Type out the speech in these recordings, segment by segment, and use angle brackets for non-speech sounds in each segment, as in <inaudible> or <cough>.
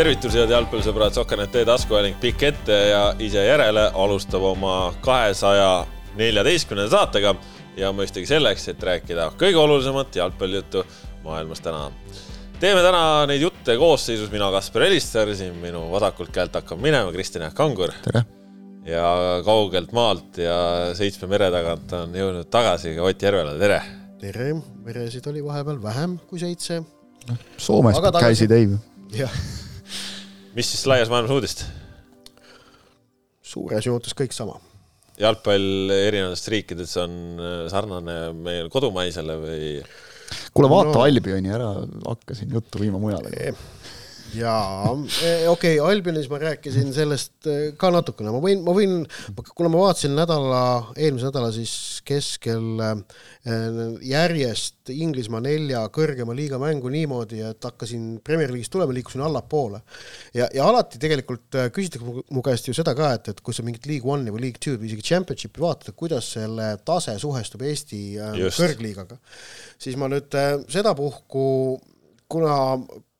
tervitus, head jalgpallisõbrad, Sokkernet e-taskuhääling pikk ette ja ise järele alustab oma kahesaja neljateistkümnenda saatega ja mõistagi selleks, et rääkida kõige olulisemat jalgpallijuttu maailmas täna. teeme täna neid jutte koosseisus, mina, Kaspar Elistar, siin minu vasakult käelt hakkab minema Kristjan Jaak Kangur. ja kaugelt maalt ja seitsme mere tagant on jõudnud tagasi ka Ott Järvela, tere! tere, meresid oli vahepeal vähem kui seitse. Soomest käisid ei? jah. Mis siis laias maailmas uudist? suures joontes kõik sama. jalgpall erinevates riikides on äh, sarnane meil kodumaisele või? kuule, vaata no. Albioni ära, hakkasin juttu viima mujale jaa, eh, okei okay,, Albionis ma rääkisin sellest eh, ka natukene, ma võin, ma võin, kuna ma vaatasin nädala, eelmise nädala siis keskel eh, järjest Inglismaa nelja kõrgema liiga mängu niimoodi, et hakkasin Premier League'ist tulema, liikusin allapoole. ja, ja alati tegelikult küsitakse mu, käest ju seda ka, et, et kui sa mingit League One'i või League Two'd või isegi Championship'i vaatad, kuidas selle tase suhestub Eesti Just. kõrgliigaga, siis ma nüüd sedapuhku kuna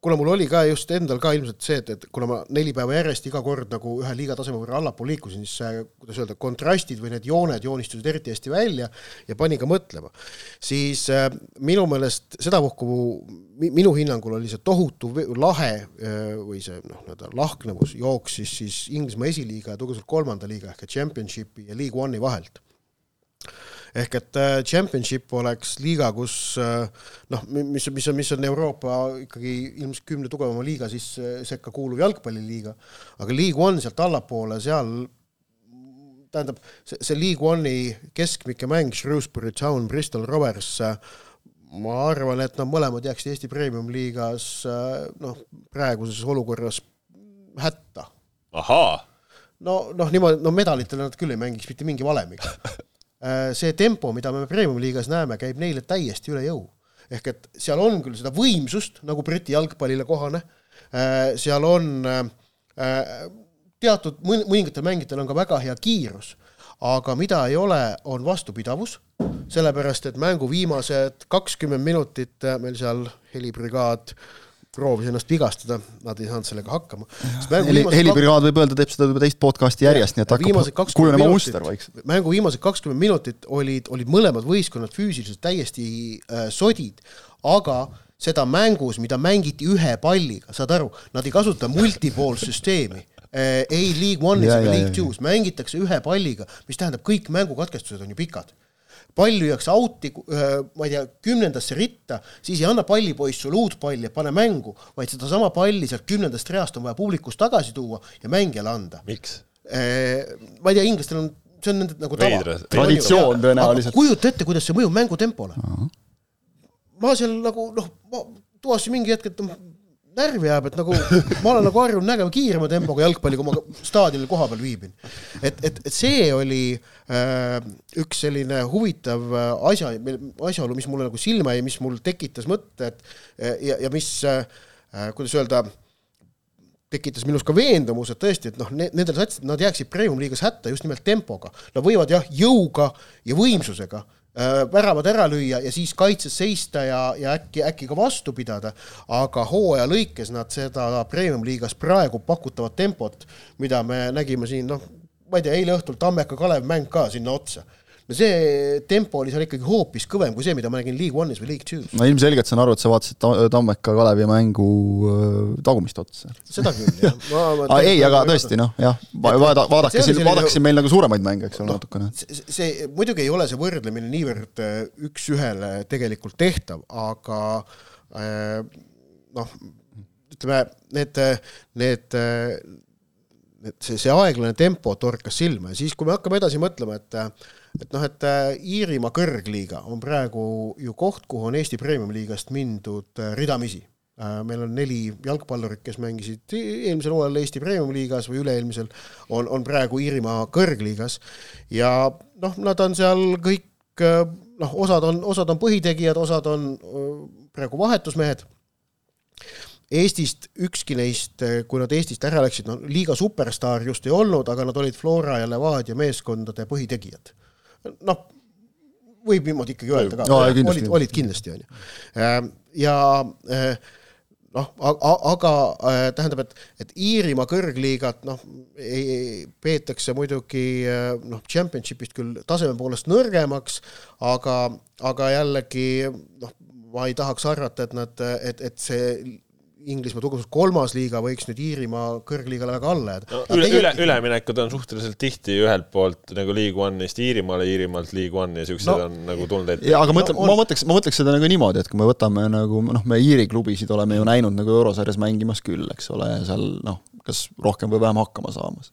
kuna mul oli ka just endal ka ilmselt see, et, et kuna ma neli päeva järjest iga kord nagu ühe liiga taseme võrra allapoole liikusin, siis kuidas öelda, kontrastid või need jooned joonistusid eriti hästi välja ja pani ka mõtlema. siis äh, minu meelest sedapuhku minu hinnangul oli see tohutu lahe äh, või see noh, nii-öelda lahknevus jooksis siis Inglismaa esiliiga ja tugevalt kolmanda liiga ehk Championshipi ja League One'i vahelt ehk et äh, championship oleks liiga, kus äh, noh, mis, mis on, mis on Euroopa ikkagi ilmselt kümne tugevama liiga siis äh, sekka kuuluv jalgpalliliiga, aga League One sealt allapoole, seal tähendab, see, see League One'i keskmike mäng, Shrewsbury Town, Bristol Rovers, ma arvan, et nad mõlemad jääksid Eesti Premium-liigas noh, praeguses olukorras hätta. ahaa! No, noh, niimoodi, no medalitele nad küll ei mängiks mitte mingi valemiga. Äh, <laughs> see tempo, mida me Premium-liigas näeme, käib neile täiesti üle jõu. ehk et seal on küll seda võimsust, nagu Briti jalgpallile kohane, äh, seal on äh, teatud, mõningatel mängijatel on ka väga hea kiirus, aga mida ei ole, on vastupidavus, sellepärast et mängu viimased kakskümmend minutit meil seal helibrigaad äh, proovis ennast vigastada, nad ei saanud sellega hakkama. heli, helibrigaad võib öelda, teeb seda juba teist podcast'i järjest, nii et hakkab kujunema muster vaikselt. mängu viimased kakskümmend minutit olid, olid mõlemad võistkonnad füüsiliselt täiesti äh, sodid, aga seda mängus, mida mängiti ühe palliga, saad aru, nad ei kasuta multiball süsteemi äh, ei League One'is ega League Two's, mängitakse ühe palliga, mis tähendab, kõik mängukatkestused on ju pikad pall lüüakse out'i, ma ei tea, kümnendasse ritta, siis ei anna pallipoiss sulle uut palli, et pane mängu, vaid sedasama palli sealt kümnendast reast on vaja publikust tagasi tuua ja mängijale anda. miks? ma ei tea, inglastel on, see on nende nagu tava. traditsioon tõenäoliselt. kujuta ette, kuidas see mõjub mängutempole. ma seal nagu noh, ma tuvastasin mingi hetk, et närvi ajab, et nagu ma olen nagu harjunud nägema kiirema tempoga jalgpalli, kui ma staadionil kohapeal viibin. et, et, et see oli äh, üks selline huvitav äh, asja, asjaolu, mis mulle nagu silma jäi, mis mul tekitas mõtte, et äh, ja, ja mis äh, äh, kuidas öelda, tekitas minus ka veendumuse, et tõesti, et noh, nendel satsidel nad jääksid premium-liigas hätta just nimelt tempoga. Nad võivad jah, jõuga ja võimsusega Äh, väravad ära lüüa ja siis kaitses seista ja, ja äkki, äkki ka vastu pidada, aga hooaja lõikes nad seda premium-liigas praegu pakutavat tempot, mida me nägime siin, noh, ma ei tea, eile õhtul Tammeka Kalev mäng ka sinna otsa no see tempo oli seal ikkagi hoopis kõvem kui see, mida ma nägin League One'is või League Two's. no ilmselgelt saan aru, et sa vaatasid Tammeka Kalevi mängu äh, tagumist otsa. seda küll, jah <laughs> ma ah, ei, aga tõesti noh, jah, vaada, vaadake siin, vaadake siin meil nagu suuremaid mänge, eks ole no,, natukene. see, see, muidugi ei ole see võrdlemine niivõrd äh, üks-ühele tegelikult tehtav, aga äh, noh, ütleme, need, need et see, see aeglane tempo torkas silma ja siis, kui me hakkame edasi mõtlema, et et noh, et äh, Iirimaa kõrgliiga on praegu ju koht, kuhu on Eesti Premium-liigast mindud äh, ridamisi. Äh, meil on neli jalgpallurit, kes mängisid eelmisel hooajal Eesti Premium-liigas või üle-eelmisel, on, on praegu Iirimaa kõrgliigas. Ja noh, nad on seal kõik noh, osad on, osad on põhitegijad, osad on praegu vahetusmehed. Eestist ükski neist, kui nad Eestist ära läksid, no liiga superstaar just ei olnud, aga nad olid Flora ja Levadia meeskondade põhitegijad noh, võib niimoodi ikkagi öelda ka. No,, olid, olid kindlasti, on ju. Äh, ja äh, noh, aga äh, tähendab, et, et Iirimaa kõrgliigat noh, peetakse muidugi äh, noh, championship'ist küll taseme poolest nõrgemaks, aga, aga jällegi noh, ma ei tahaks arvata, et nad, et, et see Inglismaa tugevus kolmas liiga võiks nüüd Iirimaa kõrgliigale väga alla jääda no,. üle, üle, üleminekud on suhteliselt tihti ühelt poolt nagu League One'ist Iirimaale, Iirimaalt League One ja siuksed no, on nagu tulnud ette. jaa, aga mõtle no,, ma mõtleks, ma mõtleks seda nagu niimoodi, et kui me võtame nagu noh, me Iiri klubisid oleme ju näinud nagu eurosarjas mängimas küll, eks ole, seal noh, kas rohkem või vähem hakkama saamas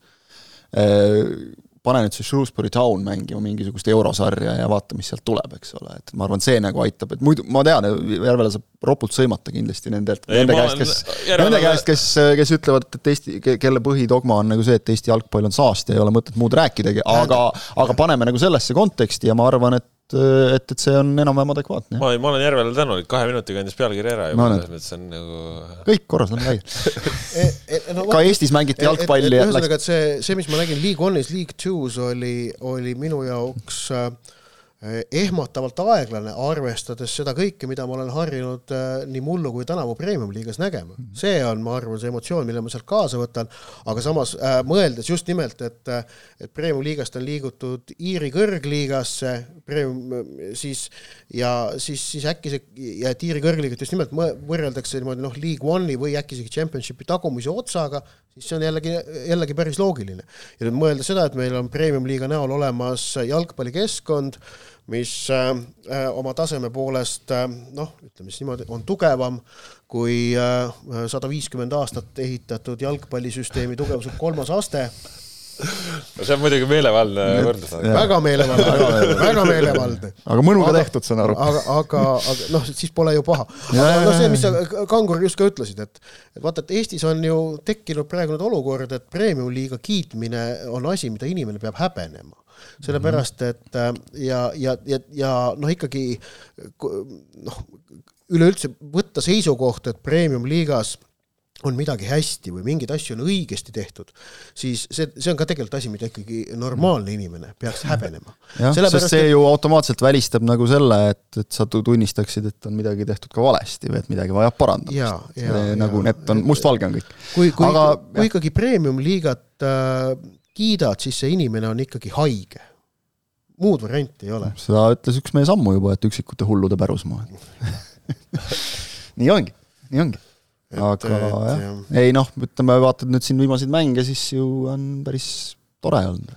pane nüüd see Shrewsbury Town mängima mingisugust eurosarja ja vaata, mis sealt tuleb, eks ole, et ma arvan, see nagu aitab, et muidu ma tean, Järvele saab ropult sõimata kindlasti nendelt, nende käest, kes, nende käest, kes, kes ütlevad, et Eesti, kelle põhidogma on nagu see, et Eesti jalgpall on saast ja ei ole mõtet muud rääkidagi, aga, aga paneme nagu sellesse konteksti ja ma arvan, et et, et see on enam-vähem adekvaatne. ma, ma olen Järvele tänulik, kahe minutiga andis pealkiri ära juba, selles mõttes on nagu kõik korras, on läinud <laughs> e, e, ka Eestis mängiti jalgpalli et, et, ühesõnaga, et see, see, mis ma nägin League One'is, League Two's oli, oli minu jaoks äh, ehmatavalt aeglane, arvestades seda kõike, mida ma olen harjunud äh, nii mullu kui tänavu Premium-liigas nägema. Mhm. see on, ma arvan, see emotsioon, mille ma sealt kaasa võtan, aga samas äh, mõeldes just nimelt, et et Premium-liigast on liigutud Iiri kõrgliigasse, Premium siis ja siis, siis äkki see, ja et Iiri kõrgliigat just nimelt võrreldakse niimoodi noh, League One'i või äkki isegi Championshipi tagumise otsaga, siis see on jällegi, jällegi päris loogiline. ja nüüd mõelda seda, et meil on Premium-liiga näol olemas jalgpallikeskkond, mis äh, äh, oma taseme poolest äh, noh, ütleme siis niimoodi, on tugevam kui sada viiskümmend aastat ehitatud jalgpallisüsteemi tugevuse kolmas aste no see on muidugi meelevaldne võrdlus. väga meelevaldne, väga meelevaldne. aga mõnuga aga, tehtud, saan aru. aga, aga, aga noh, siis pole ju paha. aga noh, see, mis sa, Kangur, just ka ütlesid, et, et vaata, et Eestis on ju tekkinud praegu nüüd olukord, et premium-liiga kiitmine on asi, mida inimene peab häbenema sellepärast et äh, ja, ja, ja, ja noh, ikkagi noh, üleüldse võtta seisukoht, et premium-liigas on midagi hästi või mingeid asju on õigesti tehtud, siis see, see on ka tegelikult asi, mida ikkagi normaalne inimene peaks häbenema. <laughs> jah, sest see et... ju automaatselt välistab nagu selle, et, et sa tunnistaksid, et on midagi tehtud ka valesti või et midagi vajab parandamist. nagu need on, mustvalge on kõik. kui, kui Aga, kui ikkagi premium-liigat äh, kiidad, siis see inimene on ikkagi haige. muud varianti ei ole. seda ütles üks meie sammu juba, et üksikute hullude pärusmaa <laughs> nii ongi, nii ongi. Aga et, jah, jah., ei noh, ütleme, vaatad nüüd siin viimaseid mänge, siis ju on päris tore olnud.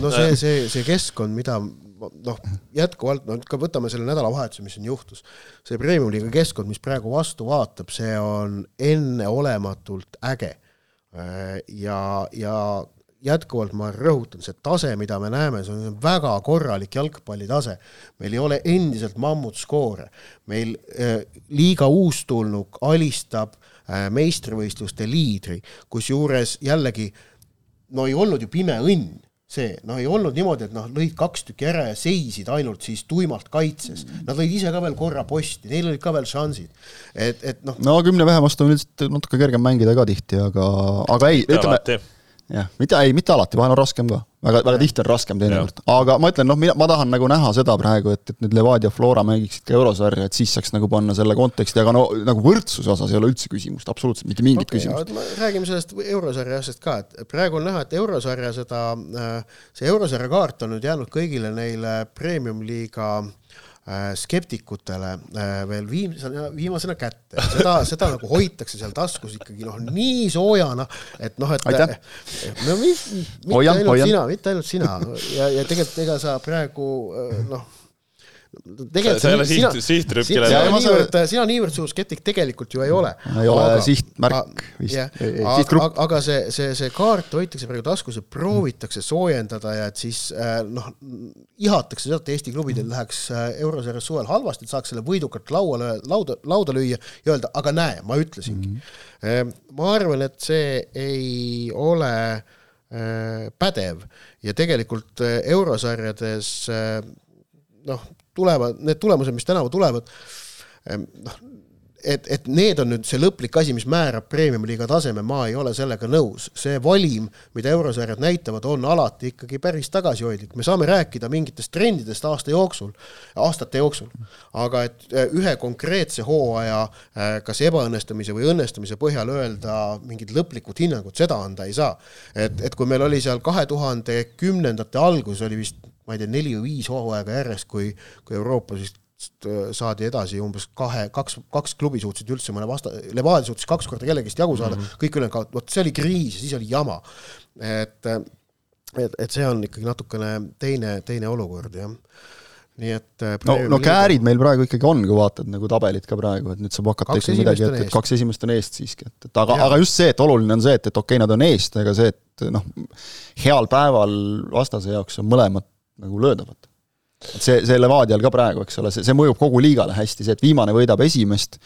no see, see, see keskkond, mida noh, jätkuvalt, no ka võtame selle nädalavahetuse, mis siin juhtus, see Premium-liiga keskkond, mis praegu vastu vaatab, see on enneolematult äge. ja, ja jätkuvalt ma rõhutan, see tase, mida me näeme, see on väga korralik jalgpallitase. meil ei ole endiselt mammutskoore, meil äh, liiga uustulnuk alistab äh, meistrivõistluste liidri, kusjuures jällegi no ei olnud ju pime õnn see, noh, ei olnud niimoodi, et noh, lõid kaks tükki ära ja seisid ainult siis tuimalt kaitses. Nad lõid ise ka veel korra posti, neil olid ka veel šansid. et, et noh. no kümne vähe vastu on üldiselt natuke kergem mängida ka tihti, aga, aga ei, ütleme, jah, mitte, ei, mitte alati, vahel on raskem ka, väga, väga tihti on raskem teinekord, aga ma ütlen, noh, mina, ma tahan nagu näha seda praegu, et, et nüüd Levadia Flora mängiksid ka eurosarja, et siis saaks nagu panna selle konteksti, aga no nagu võrdsuse osas ei ole üldse küsimust, absoluutselt mitte mingit okay, küsimust. räägime sellest eurosarja asjast ka, et praegu on näha, et eurosarja seda, äh, see eurosarja kaart on nüüd jäänud kõigile neile premium-liiga äh, Äh, skeptikutele äh, veel viimsena, viimasena kätte, seda, seda nagu hoitakse seal taskus ikkagi noh, nii soojana, et noh, et Aitäh. no mitte ainult hoian. sina, mitte ainult sina ja, ja tegelikult ega sa praegu äh, noh tegelikult sa ei ole siht, sihtrüpp, kellele sina niivõrd, sina niivõrd suur skeptik tegelikult ju ei ole. ei ole aga, sihtmärk vist. aga, aga see, see, see kaart hoitakse praegu taskus ja proovitakse soojendada ja et siis äh, noh, ihatakse seda, et Eesti klubidel läheks äh, eurosarjas suvel halvasti, et saaks selle võidukalt lauale, lauda, lauda lüüa ja öelda, aga näe, ma ütlesingi mm. -hmm. ma arvan, et see ei ole pädev ja tegelikult eurosarjades noh, tulevad, need tulemused, mis tänavu tulevad, noh, et, et need on nüüd see lõplik asi, mis määrab premium-liiga taseme, ma ei ole sellega nõus. see valim, mida eurosarjad näitavad, on alati ikkagi päris tagasihoidlik. me saame rääkida mingitest trendidest aasta jooksul, aastate jooksul, aga et äh, ühe konkreetse hooaja äh, kas ebaõnnestumise või õnnestumise põhjal öelda mingit lõplikut hinnangut, seda anda ei saa. et, et kui meil oli seal kahe tuhande kümnendate algus, oli vist ma ei tea, neli või viis hooaega järjest, kui, kui Euroopas vist äh, saadi edasi umbes kahe, kaks, kaks klubi suutsid üldse mõne vasta-, Levadia suutis kaks korda kellegist jagu saada mm, -hmm. kõik ülejäänud kaot-, vot see oli kriis ja siis oli jama. et, et, et see on ikkagi natukene teine, teine olukord, jah nii et äh, no, no käärid meil praegu ikkagi on, kui vaatad nagu tabelit ka praegu, et nüüd saab hakata ikkagi midagi, et, et kaks esimest on eest siiski, et, et aga, aga just see, et oluline on see, et, et okei okay,, nad on eest, aga see, et noh, heal päeval vastase jaoks on mõlemad nagu löödavad. et see, see Levadial ka praegu, eks ole, see, see mõjub kogu liigale hästi, see, et viimane võidab esimest,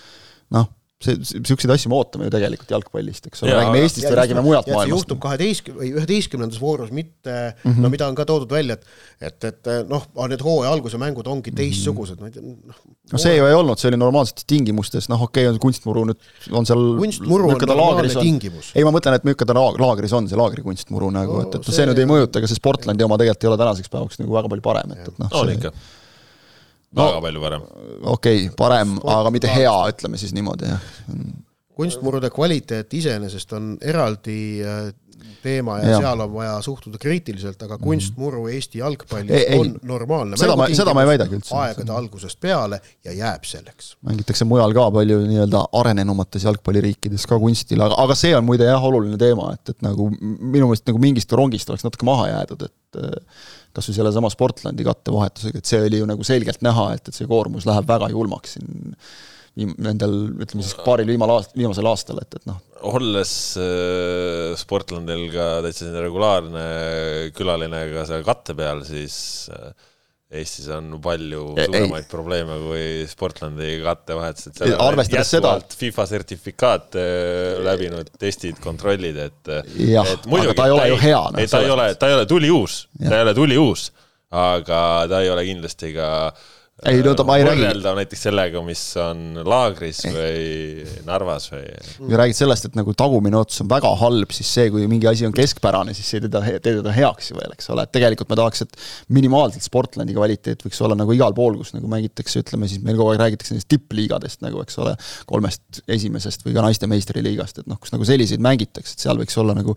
noh, see, niisuguseid asju me ootame ju tegelikult jalgpallist, eks ole, räägime Eestist ja, või räägime mujalt maailmast. juhtub kaheteistkümne või üheteistkümnendas voorus, mitte mm -hmm. no mida on ka toodud välja, et et, et noh, need hooaja alguse mängud ongi mhm. teistsugused, ma ei tea, noh. no see ju ei olnud, see oli normaalsetes tingimustes, noh, okei okay,, on kunstmuru nüüd, on seal kunstmuru on normaalne tingimus. ei, ma mõtlen, et milline ta laagris on, see laagrikunstmuru nagu, et, et see, see nüüd ei mõjuta, ega see Sportlandi oma tegelikult ei ole tänaseks päevaks nagu väga palju parem, et, et noh. on ikka no, väga palju parem. okei okay,, parem, aga mitte hea, ütleme siis niimoodi, jah kunstmurude kvaliteet iseenesest on eraldi äh, teema ja, ja seal on vaja suhtuda kriitiliselt, aga kunstmuru Eesti jalgpallis ei, on normaalne. seda ma, seda ma ei väidagi üldse. aegade algusest peale ja jääb selleks. mängitakse mujal ka palju nii-öelda arenenumates jalgpalliriikides ka kunstil, aga, aga see on muide jah, oluline teema, et, et nagu minu meelest nagu mingist rongist oleks natuke maha jäädud, et äh, kas või sellesama Sportlandi kattevahetusega, et see oli ju nagu selgelt näha, et, et see koormus läheb väga julmaks siin nendel, ütleme siis paaril viimal aast-, viimasel aastal, et, et noh. olles äh, Sportlandil ka täitsa selline regulaarne külaline ka seal katte peal, siis äh, Eestis on palju suuremaid ei. probleeme kui Sportlandi kattevahetused. arvestades seda, et FIFA sertifikaat äh, läbinud testid, kontrollid, et jah, aga ta ei ole ju hea. ei, ta ei ole, ta ei ole tuliuus, ta ei ole tuliuus, aga ta ei ole kindlasti ka äh, ei no ta, ma ei räägi. võrreldav näiteks sellega, mis on laagris või Narvas või. kui räägid sellest, et nagu tagumine otsus on väga halb, siis see, kui mingi asi on keskpärane, siis see ei teda, tee teda heaks ju veel, eks ole, et tegelikult me tahaks, et minimaalselt Sportlandi kvaliteet võiks olla nagu igal pool, kus nagu mängitakse, ütleme siis meil kogu aeg räägitakse nendest tippliigadest nagu, eks ole, kolmest esimesest või ka naiste meistriliigast, et noh, kus nagu selliseid mängitakse, et seal võiks olla nagu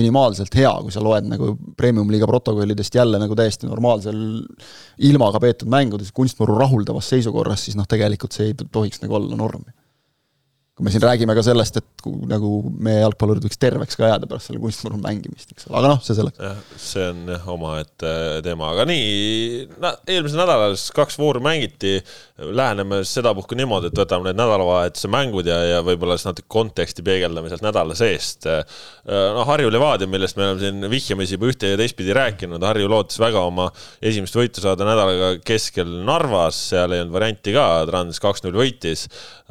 minimaalselt hea, kui sa loed nagu premium-liiga protokollidest jälle nagu täiesti normaalsel ilmaga peetud mängudes, kunst kunstmuru rahuldavas seisukorras, siis noh, tegelikult see ei tohiks nagu olla norm kui me siin räägime ka sellest, et nagu meie jalgpallurid võiks terveks ka jääda pärast selle kunstmurul mängimist, eks ole, aga noh, see selleks. see on jah omaette teema, aga nii, eelmisel nädalal siis kaks vooru mängiti, läheneme sedapuhku niimoodi, et võtame need nädalavahetuse mängud ja, ja võib-olla siis natuke konteksti peegeldame sealt nädala seest. no Harju Levadia, millest me oleme siin vihjamisi juba ühte ja teistpidi rääkinud, Harju lootis väga oma esimest võitu saada nädalaga keskel Narvas, seal ei olnud varianti ka, Trans kaks-null võitis,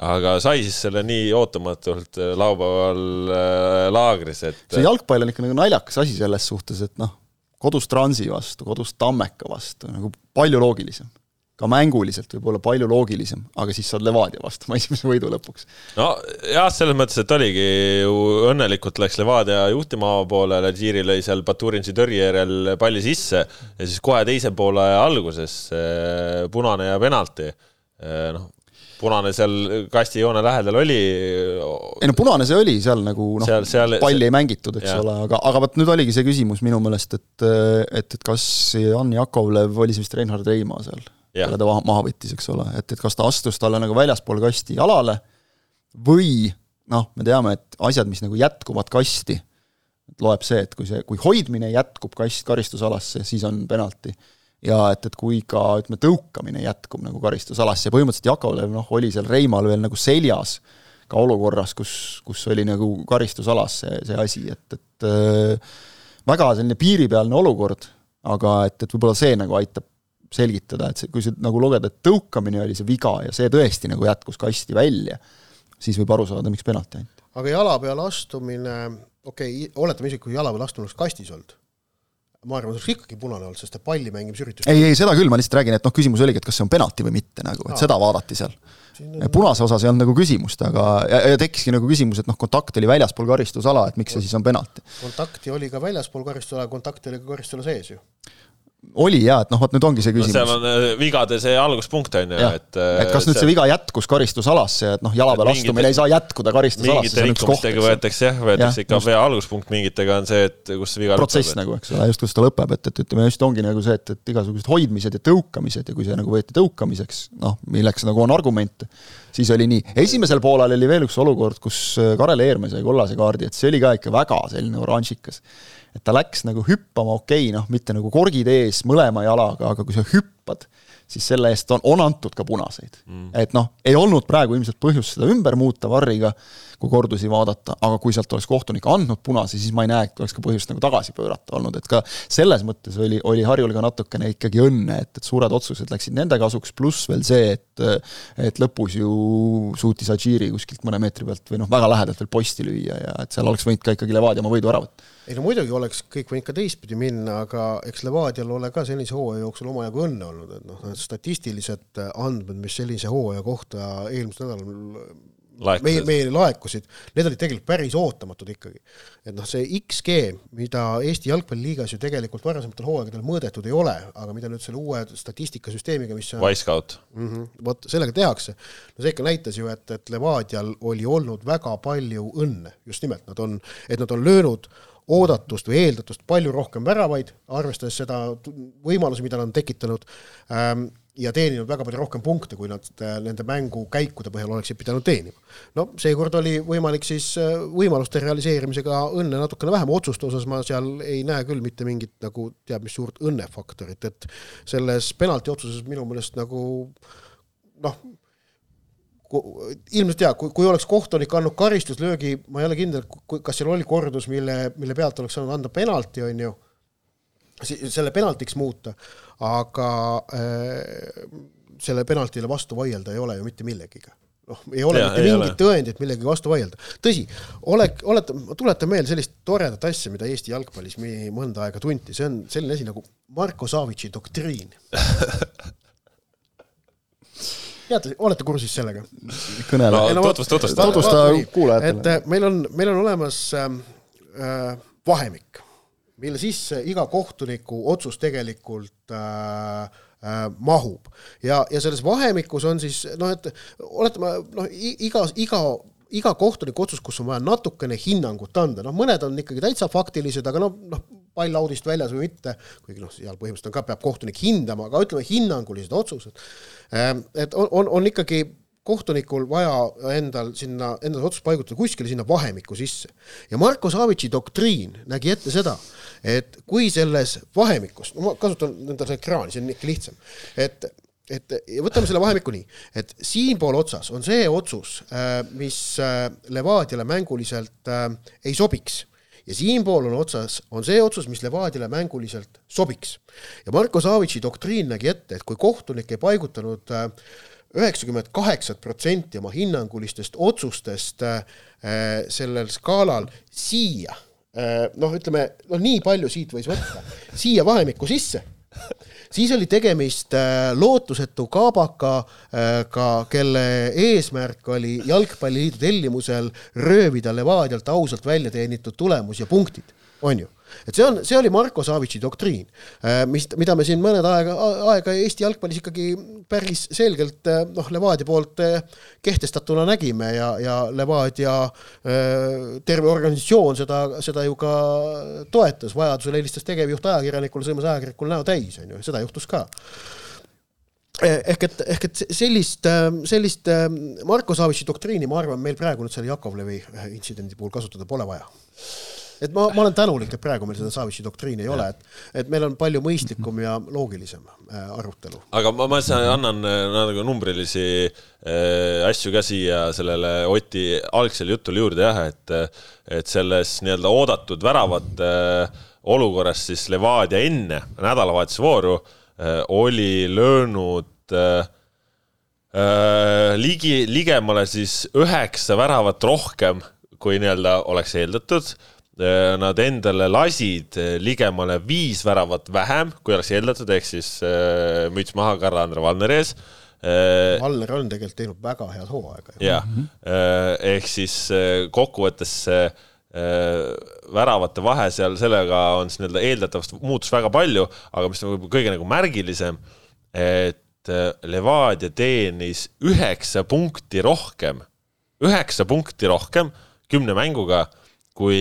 aga sai siis selle nii nii ootamatult äh, laupäeval äh, laagris, et. see jalgpall on ikka nagu naljakas asi selles suhtes, et noh, kodus Transi vastu, kodus Tammeka vastu nagu palju loogilisem ka mänguliselt võib-olla palju loogilisem, aga siis saad Levadia vastu oma <laughs> esimese võidu lõpuks. no jah, selles mõttes, et oligi ju õnnelikult läks Levadia juhtima poolele, Džiri lõi seal Baturinsi tõrje järel palli sisse ja siis kohe teise poole alguses punane ja penalti. noh, punane seal kastijoone lähedal oli. ei no punane see oli seal nagu noh, palli see... ei mängitud, eks ja. ole, aga, aga vot nüüd oligi see küsimus minu meelest, et, et, et kas Jan Jakovlev oli see vist Reinhard Reimaa seal, kelle ta maha, võttis, eks ole, et, et kas ta astus talle nagu väljaspool kasti jalale või noh, me teame, et asjad, mis nagu jätkuvad kasti, loeb see, et kui see, kui hoidmine jätkub kast karistusalasse, siis on penalti ja et, et kui ka ütleme, tõukamine jätkub nagu karistusalasse ja põhimõtteliselt Jakolev noh, oli seal Reimal veel nagu seljas ka olukorras, kus, kus oli nagu karistusalas see, see asi, et, et äh, väga selline piiripealne olukord, aga et, et võib-olla see nagu aitab selgitada, et see, kui see nagu lugeda, et tõukamine oli see viga ja see tõesti nagu jätkus kasti välja, siis võib aru saada, miks penalti anti. aga jala peale astumine, okei okay,, oletame isegi, kui jala peale astumine oleks kastis olnud ma arvan, see oleks ikkagi punane olnud, sest ta palli mängimisüritus. ei, ei seda küll, ma lihtsalt räägin, et noh, küsimus oligi, et kas see on penalti või mitte nagu, et seda vaadati seal. punase osas ei olnud nagu küsimust, aga ja, ja tekkiski nagu küsimus, et noh, kontakt oli väljaspool karistusala, et miks see siis on penalti. kontakti oli ka väljaspool karistusala, kontakti oli ka karistusala sees ju oli jaa, et noh, vot nüüd ongi see küsimus no,. seal on äh, vigade see alguspunkt, on ju, et et kas nüüd see viga jätkus karistusalasse, et noh, jala peal astumine ei saa jätkuda karistusalasse, see koht, eks võetakse jah, võetakse ikka vea alguspunkt, mingitega on see, et kus see viga protsess lõpeb, nagu, eks ole, just kus ta lõpeb, et, et ütleme, just ongi nagu see, et, et igasugused hoidmised ja tõukamised ja kui see nagu võeti tõukamiseks, noh, milleks nagu on argumente, siis oli nii. esimesel poolel oli veel üks olukord, kus Karel Eerme sai kollase kaardi, et see oli ka ikka väga selline oranžikas et ta läks nagu hüppama, okei okay,, noh, mitte nagu korgid ees mõlema jalaga, aga kui sa hüppad, siis selle eest on, on antud ka punaseid. Mm.. et noh, ei olnud praegu ilmselt põhjust seda ümber muuta Varriga, kui kordusi vaadata, aga kui sealt oleks kohtunik andnud punase, siis ma ei näe, et oleks ka põhjust nagu tagasi pöörata olnud, et ka selles mõttes oli, oli Harjul ka natukene ikkagi õnne, et, et suured otsused läksid nende kasuks, pluss veel see, et et lõpus ju suutis Adžiri kuskilt mõne meetri pealt või noh, väga lähedalt veel posti lüüa ja et seal oleks võinud ka ikkagi Levadia oma võidu ära võtta ei no muidugi oleks kõik võinud ka teistpidi minna, aga eks Levadial ole ka sellise hooaja jooksul omajagu õnne olnud, et noh, need statistilised andmed, mis sellise hooaja kohta eelmisel nädalal meie, meile laekusid, need olid tegelikult päris ootamatud ikkagi. et noh, see XG, mida Eesti Jalgpalliliigas ju tegelikult varasematel hooaegadel mõõdetud ei ole, aga mida nüüd selle uue statistikasüsteemiga, mis on Wisecout mm -hmm,. vot sellega tehakse, no see ikka näitas ju, et, et Levadial oli olnud väga palju õnne, just nimelt, nad on, et nad on löönud oodatust või eeldatust palju rohkem väravaid, arvestades seda võimalusi, mida nad on tekitanud ähm,, ja teeninud väga palju rohkem punkte, kui nad äh, nende mängukäikude põhjal oleksid pidanud teenima. no seekord oli võimalik siis äh, võimaluste realiseerimisega õnne natukene vähem, otsuste osas ma seal ei näe küll mitte mingit nagu teab mis suurt õnnefaktorit, et selles penalti otsuses minu meelest nagu noh, ilmselt jaa, kui, kui oleks kohtunik andnud karistuslöögi, ma ei ole kindel, kas seal oli kordus, mille, mille pealt oleks saanud anda penalti, on ju, selle penaltiks muuta, aga äh, selle penaltile vastu vaielda ei ole ju mitte millegiga noh, ei ole ja, mitte ei mingit ole. tõendit millegagi vastu vaielda. tõsi, ole, olete, ma tuletan meelde sellist toredat asja, mida Eesti jalgpallis mõnda aega tunti, see on selline asi nagu Marko Savitsi doktriin <laughs> teate, olete kursis sellega? kõnele no,. tutvusta, tutvusta. tutvusta kuulajatele. et äh, meil on, meil on olemas ähm, äh, vahemik, mille sisse iga kohtuniku otsus tegelikult äh, äh, mahub ja, ja selles vahemikus on siis noh, et oletame noh, iga, iga iga kohtuniku otsus, kus on vaja natukene hinnangut anda, noh, mõned on ikkagi täitsa faktilised, aga noh, noh, pall audist väljas või mitte, kuigi noh, seal põhimõtteliselt on ka, peab kohtunik hindama, aga ütleme, hinnangulised otsused. Ähm, et on, on, on ikkagi kohtunikul vaja endal sinna, endal otsus paigutada kuskile sinna vahemikku sisse. ja Marko Savitsi doktriin nägi ette seda, et kui selles vahemikus, no ma kasutan endale ekraani, see on ikka lihtsam, et et võtame selle vahemiku nii, et siinpool otsas on see otsus, äh, mis äh, Levadiale mänguliselt äh, ei sobiks ja siinpool on otsas, on see otsus, mis Levadiale mänguliselt sobiks. ja Marko Savitsi doktriin nägi ette, et kui kohtunik ei paigutanud üheksakümmend kaheksat protsenti oma hinnangulistest otsustest sellel skaalal siia, noh, ütleme, noh, nii palju siit võis võtta, siia vahemikku sisse <laughs> siis oli tegemist äh, lootusetu kaabakaga, äh, kelle eesmärk oli Jalgpalliliidu tellimusel röövida Levadialt ausalt välja teenitud tulemus ja punktid, on ju et see on, see oli Marko Savitsi doktriin, äh, mis, mida me siin mõned aega, aega Eesti jalgpallis ikkagi päris selgelt äh, noh, Levadia poolt äh, kehtestatuna nägime ja, ja Levadia terve organisatsioon seda, seda ju ka toetas, vajadusel helistas tegevjuht ajakirjanikule, sõimas ajakirjanikul näo täis, on ju, seda juhtus ka. Ehk et, ehk et sellist, sellist Marko Savitsi doktriini, ma arvan, meil praegu nüüd selle Jakovlevi intsidendi puhul kasutada pole vaja et ma, ma olen tänulik, et praegu meil seda Savitsi doktriini ei ole, et, et meil on palju mõistlikum ja loogilisem äh, arutelu. aga ma, ma annan äh, nagu numbrilisi äh, asju ka siia sellele Oti algsele jutule juurde jah, et, et selles nii-öelda oodatud väravate äh, olukorras siis Levadia enne nädalavahetuse vooru äh, oli löönud äh, ligi, ligemale siis üheksa väravat rohkem, kui nii-öelda oleks eeldatud nad endale lasid ligemale viis väravat vähem, kui oleks eeldatud, ehk siis müts maha Karl-Andre Valneri ees. Valner on tegelikult teinud väga head hooaega. jah, ehk siis kokkuvõttes see väravate vahe seal, sellega on siis nii-öelda eeldatavast muutus väga palju, aga mis on võib-olla kõige nagu märgilisem, et Levadia teenis üheksa punkti rohkem, üheksa punkti rohkem kümne mänguga kui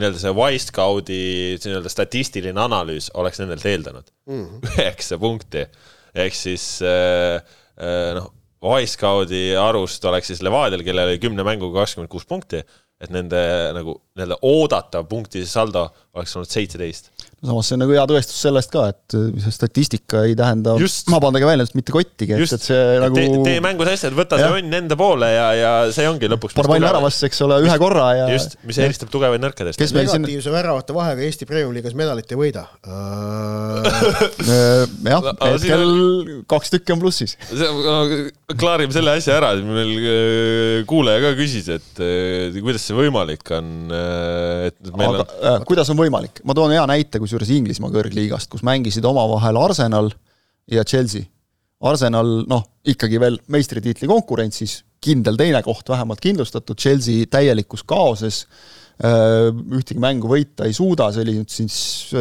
nii-öelda see Wisecoudi nii-öelda statistiline analüüs oleks nendelt eeldanud <laughs> mm. üheksa -hmm. punkti ehk siis äh, äh, noh, Wisecoudi arust oleks siis Levadial, kellel oli kümne mänguga kakskümmend kuus punkti, et nende nagu nii-öelda oodatav punktide saldo oleks olnud seitseteist samas see on nagu hea tõestus sellest ka, et see statistika ei tähenda, vabandage väljendust, mitte kottigi, et, et see nagu tee, tee mängus et võta ja. see õnn enda poole ja, ja see ongi lõpuks pane pall väravasse, eks ole, ühe korra ja just, mis eristab tugevaid nõrkadest. kes meil siin negatiivse väravate vahega Eesti Premium-liigas medalit ei võida <laughs> äh, jah, hetkel kaks tükki on plussis. klaarime selle asja ära, meil äh, kuulaja ka küsis, et kuidas see võimalik on, et meil aga on... kuidas on võimalik, ma toon hea näite, kus kusjuures Inglismaa kõrgliigast, kus mängisid omavahel Arsenal ja Chelsea. Arsenal noh, ikkagi veel meistritiitli konkurentsis, kindel teine koht vähemalt kindlustatud, Chelsea täielikus kaoses, ühtegi mängu võita ei suuda, see oli nüüd siis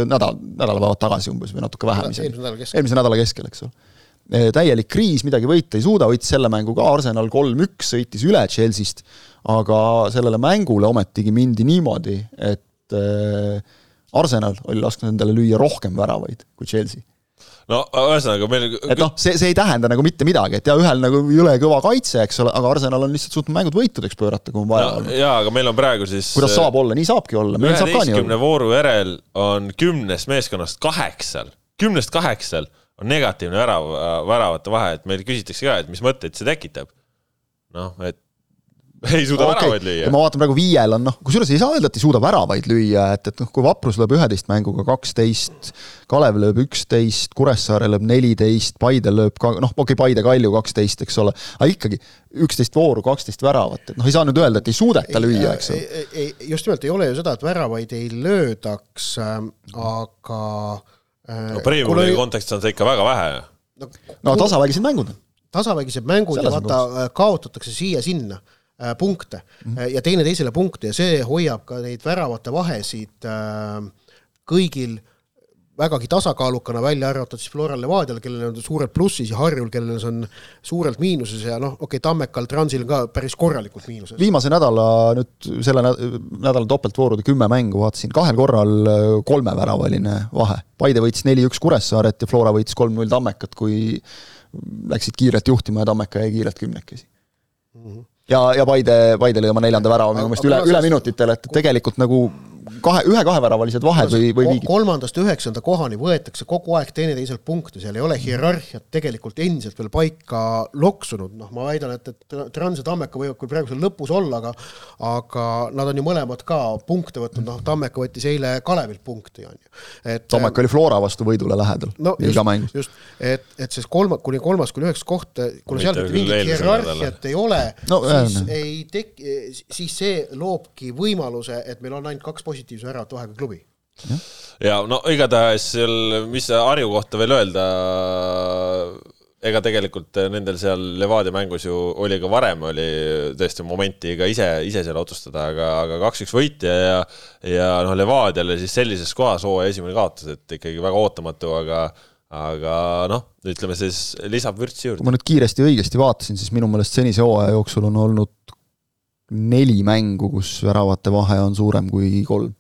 nädal, nädalapäevad tagasi umbes või natuke vähem isegi. eelmise nädala keskel, eks ole. täielik kriis, midagi võita ei suuda, võitis selle mängu ka, Arsenal kolm-üks sõitis üle Chelsea'st, aga sellele mängule ometigi mindi niimoodi, et äh, Arsenal oli lasknud endale lüüa rohkem väravaid kui Chelsea. No ühesõnaga meil et noh, see, see ei tähenda nagu mitte midagi, et ja ühel nagu jõle kõva kaitse, eks ole, aga Arsenal on lihtsalt suutnud mängud võitudeks pöörata, kui on vaja no, jaa, aga meil on praegu siis kuidas saab olla, nii saabki olla, olla. vooru järel on kümnest meeskonnast kaheksal, kümnest kaheksal on negatiivne värav, väravate vahe, et meil küsitakse ka, et mis mõtteid see tekitab. noh, et ei suuda okay. väravaid lüüa. ma vaatan praegu viiel on noh, kusjuures ei saa öelda, et ei suuda väravaid lüüa, et, et noh, kui Vaprus lööb üheteist mänguga kaksteist, Kalev lööb üksteist, Kuressaare lööb neliteist, Paide lööb ka, noh, okei okay,, Paide Kalju kaksteist, eks ole, aga ikkagi üksteist vooru, kaksteist väravat, et noh, ei saa nüüd öelda, et ei suudeta ei, lüüa, eks ole. just nimelt, ei ole ju seda, et väravaid ei löödaks äh,, aga äh, no Premiumi kontekstis on see ikka väga vähe. no, no tasavägised mängud. tasavägised mängud Selles ja vaata, kaotatakse siia-sinna Äh, punkte mm -hmm. ja teine teisele punkte ja see hoiab ka neid väravate vahesid äh, kõigil vägagi tasakaalukana, välja arvatud siis Floral Levadial, kellel on suured plussis ja Harjul, kellel see on suurelt miinuses ja noh, okei okay,, Tammekal, Transil on ka päris korralikult miinuses. viimase nädala nüüd, selle nädala topeltvoorude kümme mängu vaatasin, kahel korral kolmeväravaline vahe. Paide võitis neli-üks Kuressaaret ja Flora võitis kolm-null Tammekat, kui läksid kiirelt juhtima ja Tammeka jäi kiirelt kümnekesi mm. -hmm ja, ja Paide, Paide lõi oma neljanda värava minu meelest üle, üle minutitel, et tegelikult nagu kahe, ühe-kaheväravalised vahed või, või viigid. kolmandast üheksanda kohani võetakse kogu aeg teineteiselt punkte, seal ei ole hierarhiat tegelikult endiselt veel paika loksunud, noh, ma väidan, et, et Trans ja Tammeka võivad küll praegu seal lõpus olla, aga aga nad on ju mõlemad ka punkte võtnud, noh, Tammeka võttis eile Kalevilt punkti, on ju. et Tammeka oli Flora vastu võidule lähedal no, iga mäng. just, et, et siis kolma, kuni kolmas kuni üheksas koht, kuna seal mingit hierarhiat ei ole no,, siis äh, ei tek-, siis see loobki võimaluse, et meil on ainult kaks positiivse väravate vahega klubi. ja no igatahes seal, mis Harju kohta veel öelda, ega tegelikult nendel seal Levadia mängus ju oli ka varem oli tõesti momenti ka ise, ise seal otsustada, aga, aga kaks-üks võitja ja ja noh, Levadiale siis sellises kohas hooaja esimene kaotus, et ikkagi väga ootamatu, aga aga noh, ütleme siis lisab vürtsi juurde. kui ma nüüd kiiresti õigesti vaatasin, siis minu meelest senise hooaja jooksul on olnud neli mängu, kus väravate vahe on suurem kui kolm.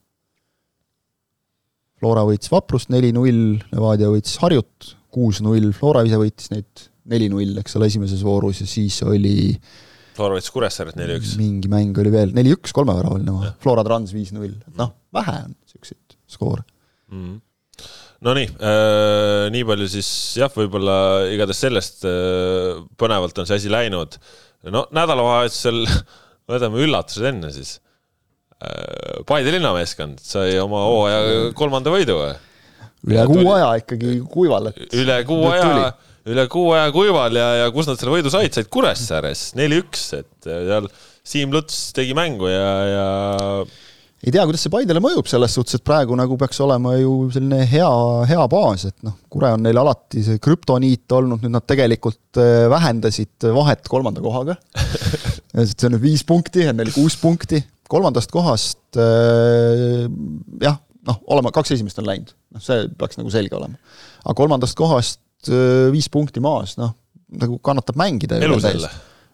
Flora võitis Vaprust neli-null, Levadia võitis Harjut kuus-null, Flora ise võitis neid neli-null, eks ole, esimeses voorus ja siis oli Flora võitis Kuressaaret neli-üks. mingi mäng oli veel, neli-üks kolmeväravaline vahe, Flora Trans viis-null, noh, vähe on niisuguseid skoore mm. -hmm Nonii äh,, nii palju siis jah, võib-olla igatahes sellest äh, põnevalt on see asi läinud. no nädalavahetusel võtame üllatused enne siis. Äh, Paide linnameeskond sai oma hooaja kolmanda võidu või? üle kuu aja ikkagi kuival, et üle kuu aja, üle kuu aja kuival ja, ja kus nad selle võidu said, said Kuressaares neli-üks, et seal Siim Luts tegi mängu ja, ja ei tea, kuidas see Paidele mõjub, selles suhtes, et praegu nagu peaks olema ju selline hea, hea baas, et noh, Kure on neil alati see krüptoniit olnud, nüüd nad tegelikult äh, vähendasid vahet kolmanda kohaga <laughs> see on nüüd viis punkti, enne oli kuus punkti, kolmandast kohast äh, jah, noh, olema, kaks esimest on läinud, noh, see peaks nagu selge olema. aga kolmandast kohast äh, viis punkti maas, noh, nagu kannatab mängida. elus jälle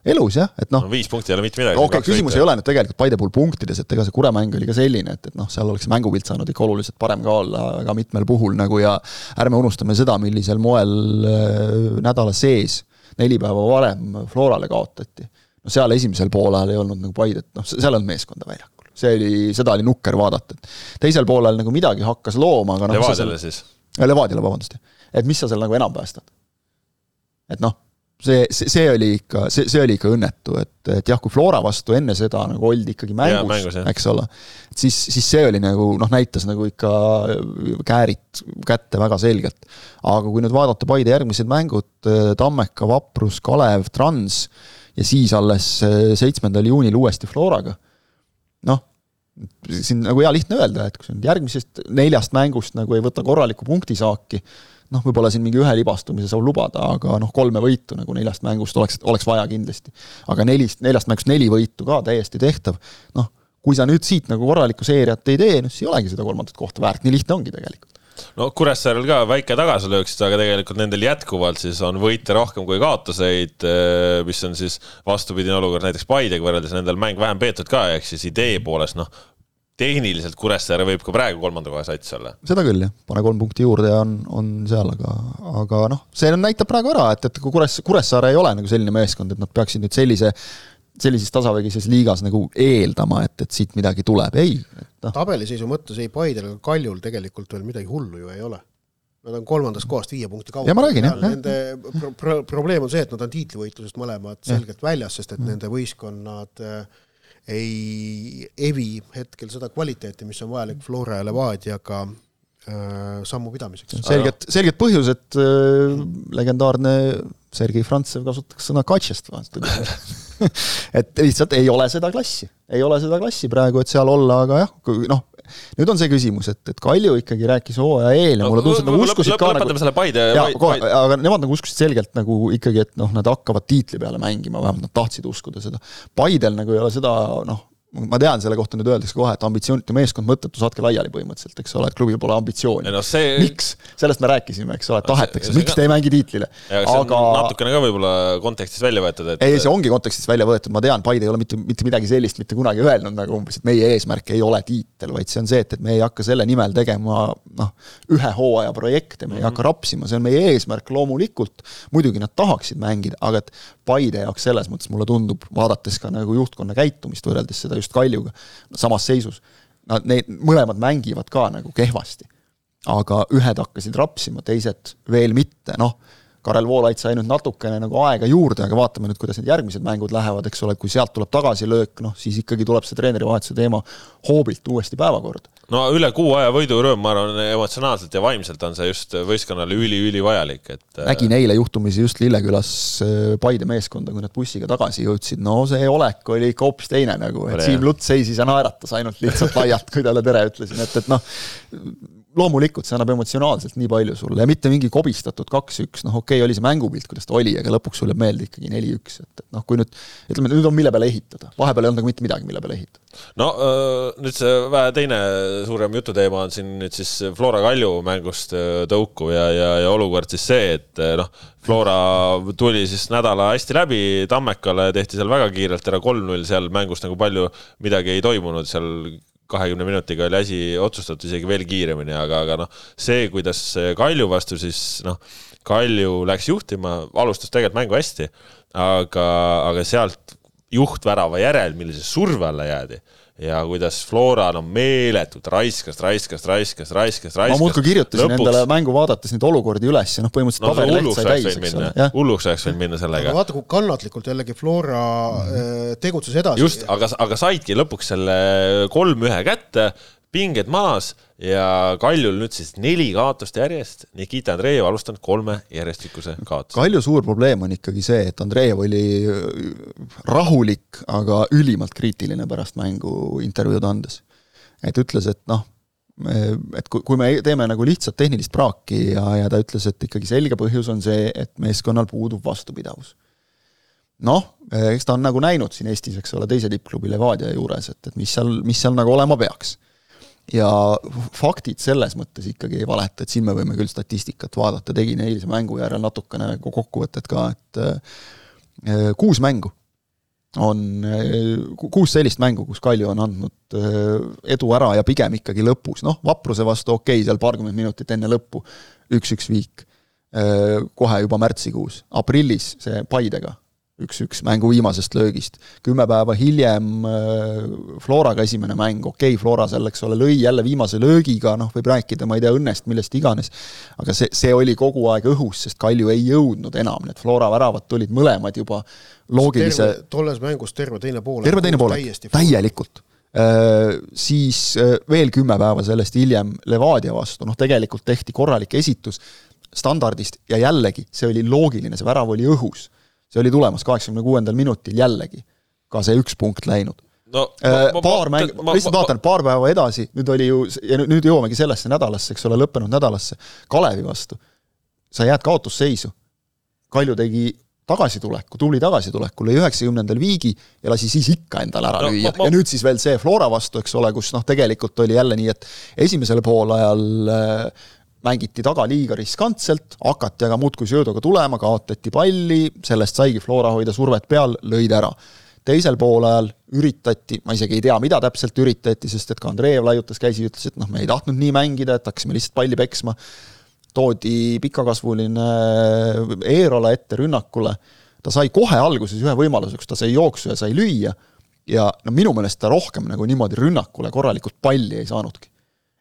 elus jah, et noh no,. viis punkti ei ole mitte midagi. okei okay,, küsimus võita. ei ole nüüd tegelikult Paide puhul punktides, et ega see Kure mäng oli ka selline, et, et noh, seal oleks mängupilt saanud ikka oluliselt parem ka olla väga mitmel puhul nagu ja ärme unustame seda, millisel moel äh, nädala sees neli päeva varem Florale kaotati. no seal esimesel poolajal ei olnud nagu Paidet, noh, seal ei olnud meeskonda väljakul. see oli, seda oli nukker vaadata, et teisel poolel nagu midagi hakkas looma, aga noh Levadiale siis? Levadiale, vabandust. et mis sa seal nagu enam päästad? et noh see, see, see oli ikka, see, see oli ikka õnnetu, et, et jah, kui Flora vastu enne seda nagu oldi ikkagi mängus, mängus, eks ole, siis, siis see oli nagu noh, näitas nagu ikka käärid kätte väga selgelt. aga kui nüüd vaadata Paide järgmised mängud, Tammeka, Vaprus, Kalev, Trans ja siis alles seitsmendal juunil uuesti Floraga, noh, siin nagu hea lihtne öelda, et kui sa nüüd järgmisest neljast mängust nagu ei võta korralikku punktisaaki, noh, võib-olla siin mingi ühe libastumise saab lubada, aga noh, kolme võitu nagu neljast mängust oleks, oleks vaja kindlasti. aga nelist, neljast mängust neli võitu ka täiesti tehtav, noh, kui sa nüüd siit nagu korralikku seeriat ei tee, noh siis ei olegi seda kolmandat kohta väärt, nii lihtne ongi tegelikult. No Kuressaarel ka väike tagasilöök, aga tegelikult nendel jätkuvalt siis on võite rohkem kui kaotuseid, eh, mis on siis vastupidine olukord näiteks Paidega võrreldes, nendel mäng vähem peetud ka, ehk siis idee poolest noh, tehniliselt Kuressaare võib ka praegu kolmanda koha sats olla. seda küll jah, pane kolm punkti juurde ja on, on seal, aga, aga noh, see näitab praegu ära, et, et kui Kures-, Kuressaare ei ole nagu selline meeskond, et nad peaksid nüüd sellise sellises tasavägises liigas nagu eeldama, et, et siit midagi tuleb, ei no.. tabeliseisu mõttes ei Paidel ega Kaljul tegelikult veel midagi hullu ju ei ole. Nad on kolmandast kohast viie punkti kaugel. ja ma räägin, jah. Nende pro pro probleem on see, et nad on tiitlivõitlusest mõlemad selgelt väljas, sest et ja. nende võistkonnad äh, ei evi hetkel seda kvaliteeti, mis on vajalik Flora ja Levadiaga äh, sammu pidamiseks. selged, selged põhjused äh,, legendaarne Sergei Frantsev kasutaks sõna katšest <laughs> et lihtsalt ei ole seda klassi, ei ole seda klassi praegu, et seal olla, aga jah, noh, nüüd on see küsimus, et, et Kalju ikkagi rääkis hooaja eel ja mulle tundus, et nad uskusid ka nagu lõpetame selle Paide jaa, kohe, aga nemad nagu uskusid selgelt nagu ikkagi, et noh, nad hakkavad tiitli peale mängima, vähemalt nad tahtsid uskuda seda. Paidel nagu ei ole seda noh, ma tean, selle kohta nüüd öeldakse kohe, et ambitsioonitu meeskond, mõttetu, saatke laiali põhimõtteliselt, eks ole, et klubil pole ambitsiooni no. See... miks? sellest me rääkisime, eks ole, et tahetakse, miks te ei mängi tiitlile. aga natukene ka võib-olla kontekstist välja võetud, et ei, see ongi kontekstist välja võetud, ma tean, Paide ei ole mitte, mitte midagi sellist mitte kunagi öelnud nagu umbes, et meie eesmärk ei ole tiitel, vaid see on see, et, et me ei hakka selle nimel tegema noh, ühe hooaja projekte, me ei mm -hmm. hakka rapsima, see on meie eesmärk loomulikult, muidugi nad tahaksid mängida, aga et Paide jaoks selles mõttes mulle tundub, vaadates ka nagu juhtkonna käitumist võrreldes seda just Kaljuga, samas seisus. Nad, need mõlemad mängivad ka nagu kehvasti. aga ühed hakkasid rapsima, teised veel mitte, noh, Karel Voolaid sai nüüd natukene nagu aega juurde, aga vaatame nüüd, kuidas need järgmised mängud lähevad, eks ole, kui sealt tuleb tagasilöök, noh siis ikkagi tuleb see treenerivahetuse teema hoobilt uuesti päevakorda no üle kuu aja võidurõõm, ma arvan, emotsionaalselt ja vaimselt on see just võistkonnale üli-ülivajalik, et. Äh, nägin eile juhtumisi just Lillekülas äh, Paide meeskonda, kui nad bussiga tagasi jõudsid, no see olek oli ikka hoopis teine nagu, et Siim Lutt seisis ja naeratas ainult lihtsalt laialt, kui talle tere ütlesin, et, et noh, loomulikult see annab emotsionaalselt nii palju sulle ja mitte mingi kobistatud kaks-üks, noh okei okay,, oli see mängupilt, kuidas ta oli, aga lõpuks sulle meelde ikkagi neli-üks, et, et noh, kui nüüd ütleme, nüüd on mille peale ehitada, vahepeal ei olnud nagu mitte midagi, mille peale ehitada. no nüüd see vähe teine suurem jututeema on siin nüüd siis Flora Kalju mängust tõukuv ja, ja, ja olukord siis see, et noh, Flora tuli siis nädala hästi läbi Tammekale, tehti seal väga kiirelt ära kolm-null, seal mängus nagu palju midagi ei toimunud, seal kahekümne minutiga oli asi otsustatud isegi veel kiiremini, aga, aga noh, see, kuidas Kalju vastu siis noh, Kalju läks juhtima, alustas tegelikult mängu hästi, aga, aga sealt juhtvärava järel, millise surve alla jäädi ja kuidas Flora no meeletult raiskas, raiskas, raiskas, raiskas, raiskas. ma muudkui kirjutasin Lõpuks... endale mängu vaadates neid olukordi üles ja noh, põhimõtteliselt no, paberileht sai täis, eks ole. hulluks oleks võinud minna sellega. vaata, kui kannatlikult jällegi Flora mm -hmm. tegutses edasi. just, aga, aga saidki lõpuks selle kolm-ühe kätte pinged maas ja Kaljul nüüd siis neli kaotust järjest. Nikita Andreev alustanud kolme järjestikuse kaotuse. Kalju suur probleem on ikkagi see, et Andreev oli rahulik, aga ülimalt kriitiline pärast mängu intervjuud andes. et ütles, et noh, et kui, kui me teeme nagu lihtsalt tehnilist praaki ja, ja ta ütles, et ikkagi selge põhjus on see, et meeskonnal puudub vastupidavus. noh, eks ta on nagu näinud siin Eestis, eks ole, teise tippklubi Levadia juures, et, et mis seal, mis seal nagu olema peaks. Ja faktid selles mõttes ikkagi ei valeta, et siin me võime küll statistikat vaadata, tegin eilse mängu järel natukene kokkuvõtet ka, et äh, kuus mängu on kuus sellist mängu, kus Kalju on andnud äh, edu ära ja pigem ikkagi lõpus, noh, Vapruse vastu okei okay,, seal paarkümmend minutit enne lõppu, üks-üks viik. Äh, kohe juba märtsikuus, aprillis see Paidega üks-üks mängu viimasest löögist. kümme päeva hiljem äh, Floraga esimene mäng, okei okay,, Flora seal, eks ole, lõi jälle viimase löögiga, noh, võib rääkida, ma ei tea, õnnest, millest iganes, aga see, see oli kogu aeg õhus, sest Kalju ei jõudnud enam, need Flora väravad tulid mõlemad juba loogilise tolles mängus terve teine pool. Terve teine pool, täielikult. Äh, siis äh, veel kümme päeva sellest hiljem Levadia vastu, noh tegelikult tehti korralik esitus standardist ja jällegi, see oli loogiline, see värav oli õhus see oli tulemas kaheksakümne kuuendal minutil jällegi, ka see üks punkt läinud no äh, paar mängu, ma lihtsalt vaatan, paar päeva edasi, nüüd oli ju, ja nüüd jõuamegi sellesse nädalasse, eks ole, lõppenud nädalasse, Kalevi vastu. sa jääd kaotusseisu. Kalju tegi tagasituleku, tubli tagasituleku, lõi üheksakümnendal viigi ja lasi siis ikka endale ära no, lüüa. Ma... ja nüüd siis veel see Flora vastu, eks ole, kus noh, tegelikult oli jälle nii, et esimesel poolajal äh, mängiti taga liiga riskantselt, hakati aga muudkui sööduga tulema, kaotati palli, sellest saigi Flora hoida survet peal, lõid ära. teisel poolajal üritati, ma isegi ei tea, mida täpselt üritati, sest et ka Andreev laiutas käsi, ütles, et noh, me ei tahtnud nii mängida, et hakkasime lihtsalt palli peksma, toodi pikakasvuline Eerola ette rünnakule, ta sai kohe alguses ühe võimaluse, kus ta sai jooksu ja sai lüüa, ja no minu meelest ta rohkem nagu niimoodi rünnakule korralikult palli ei saanudki.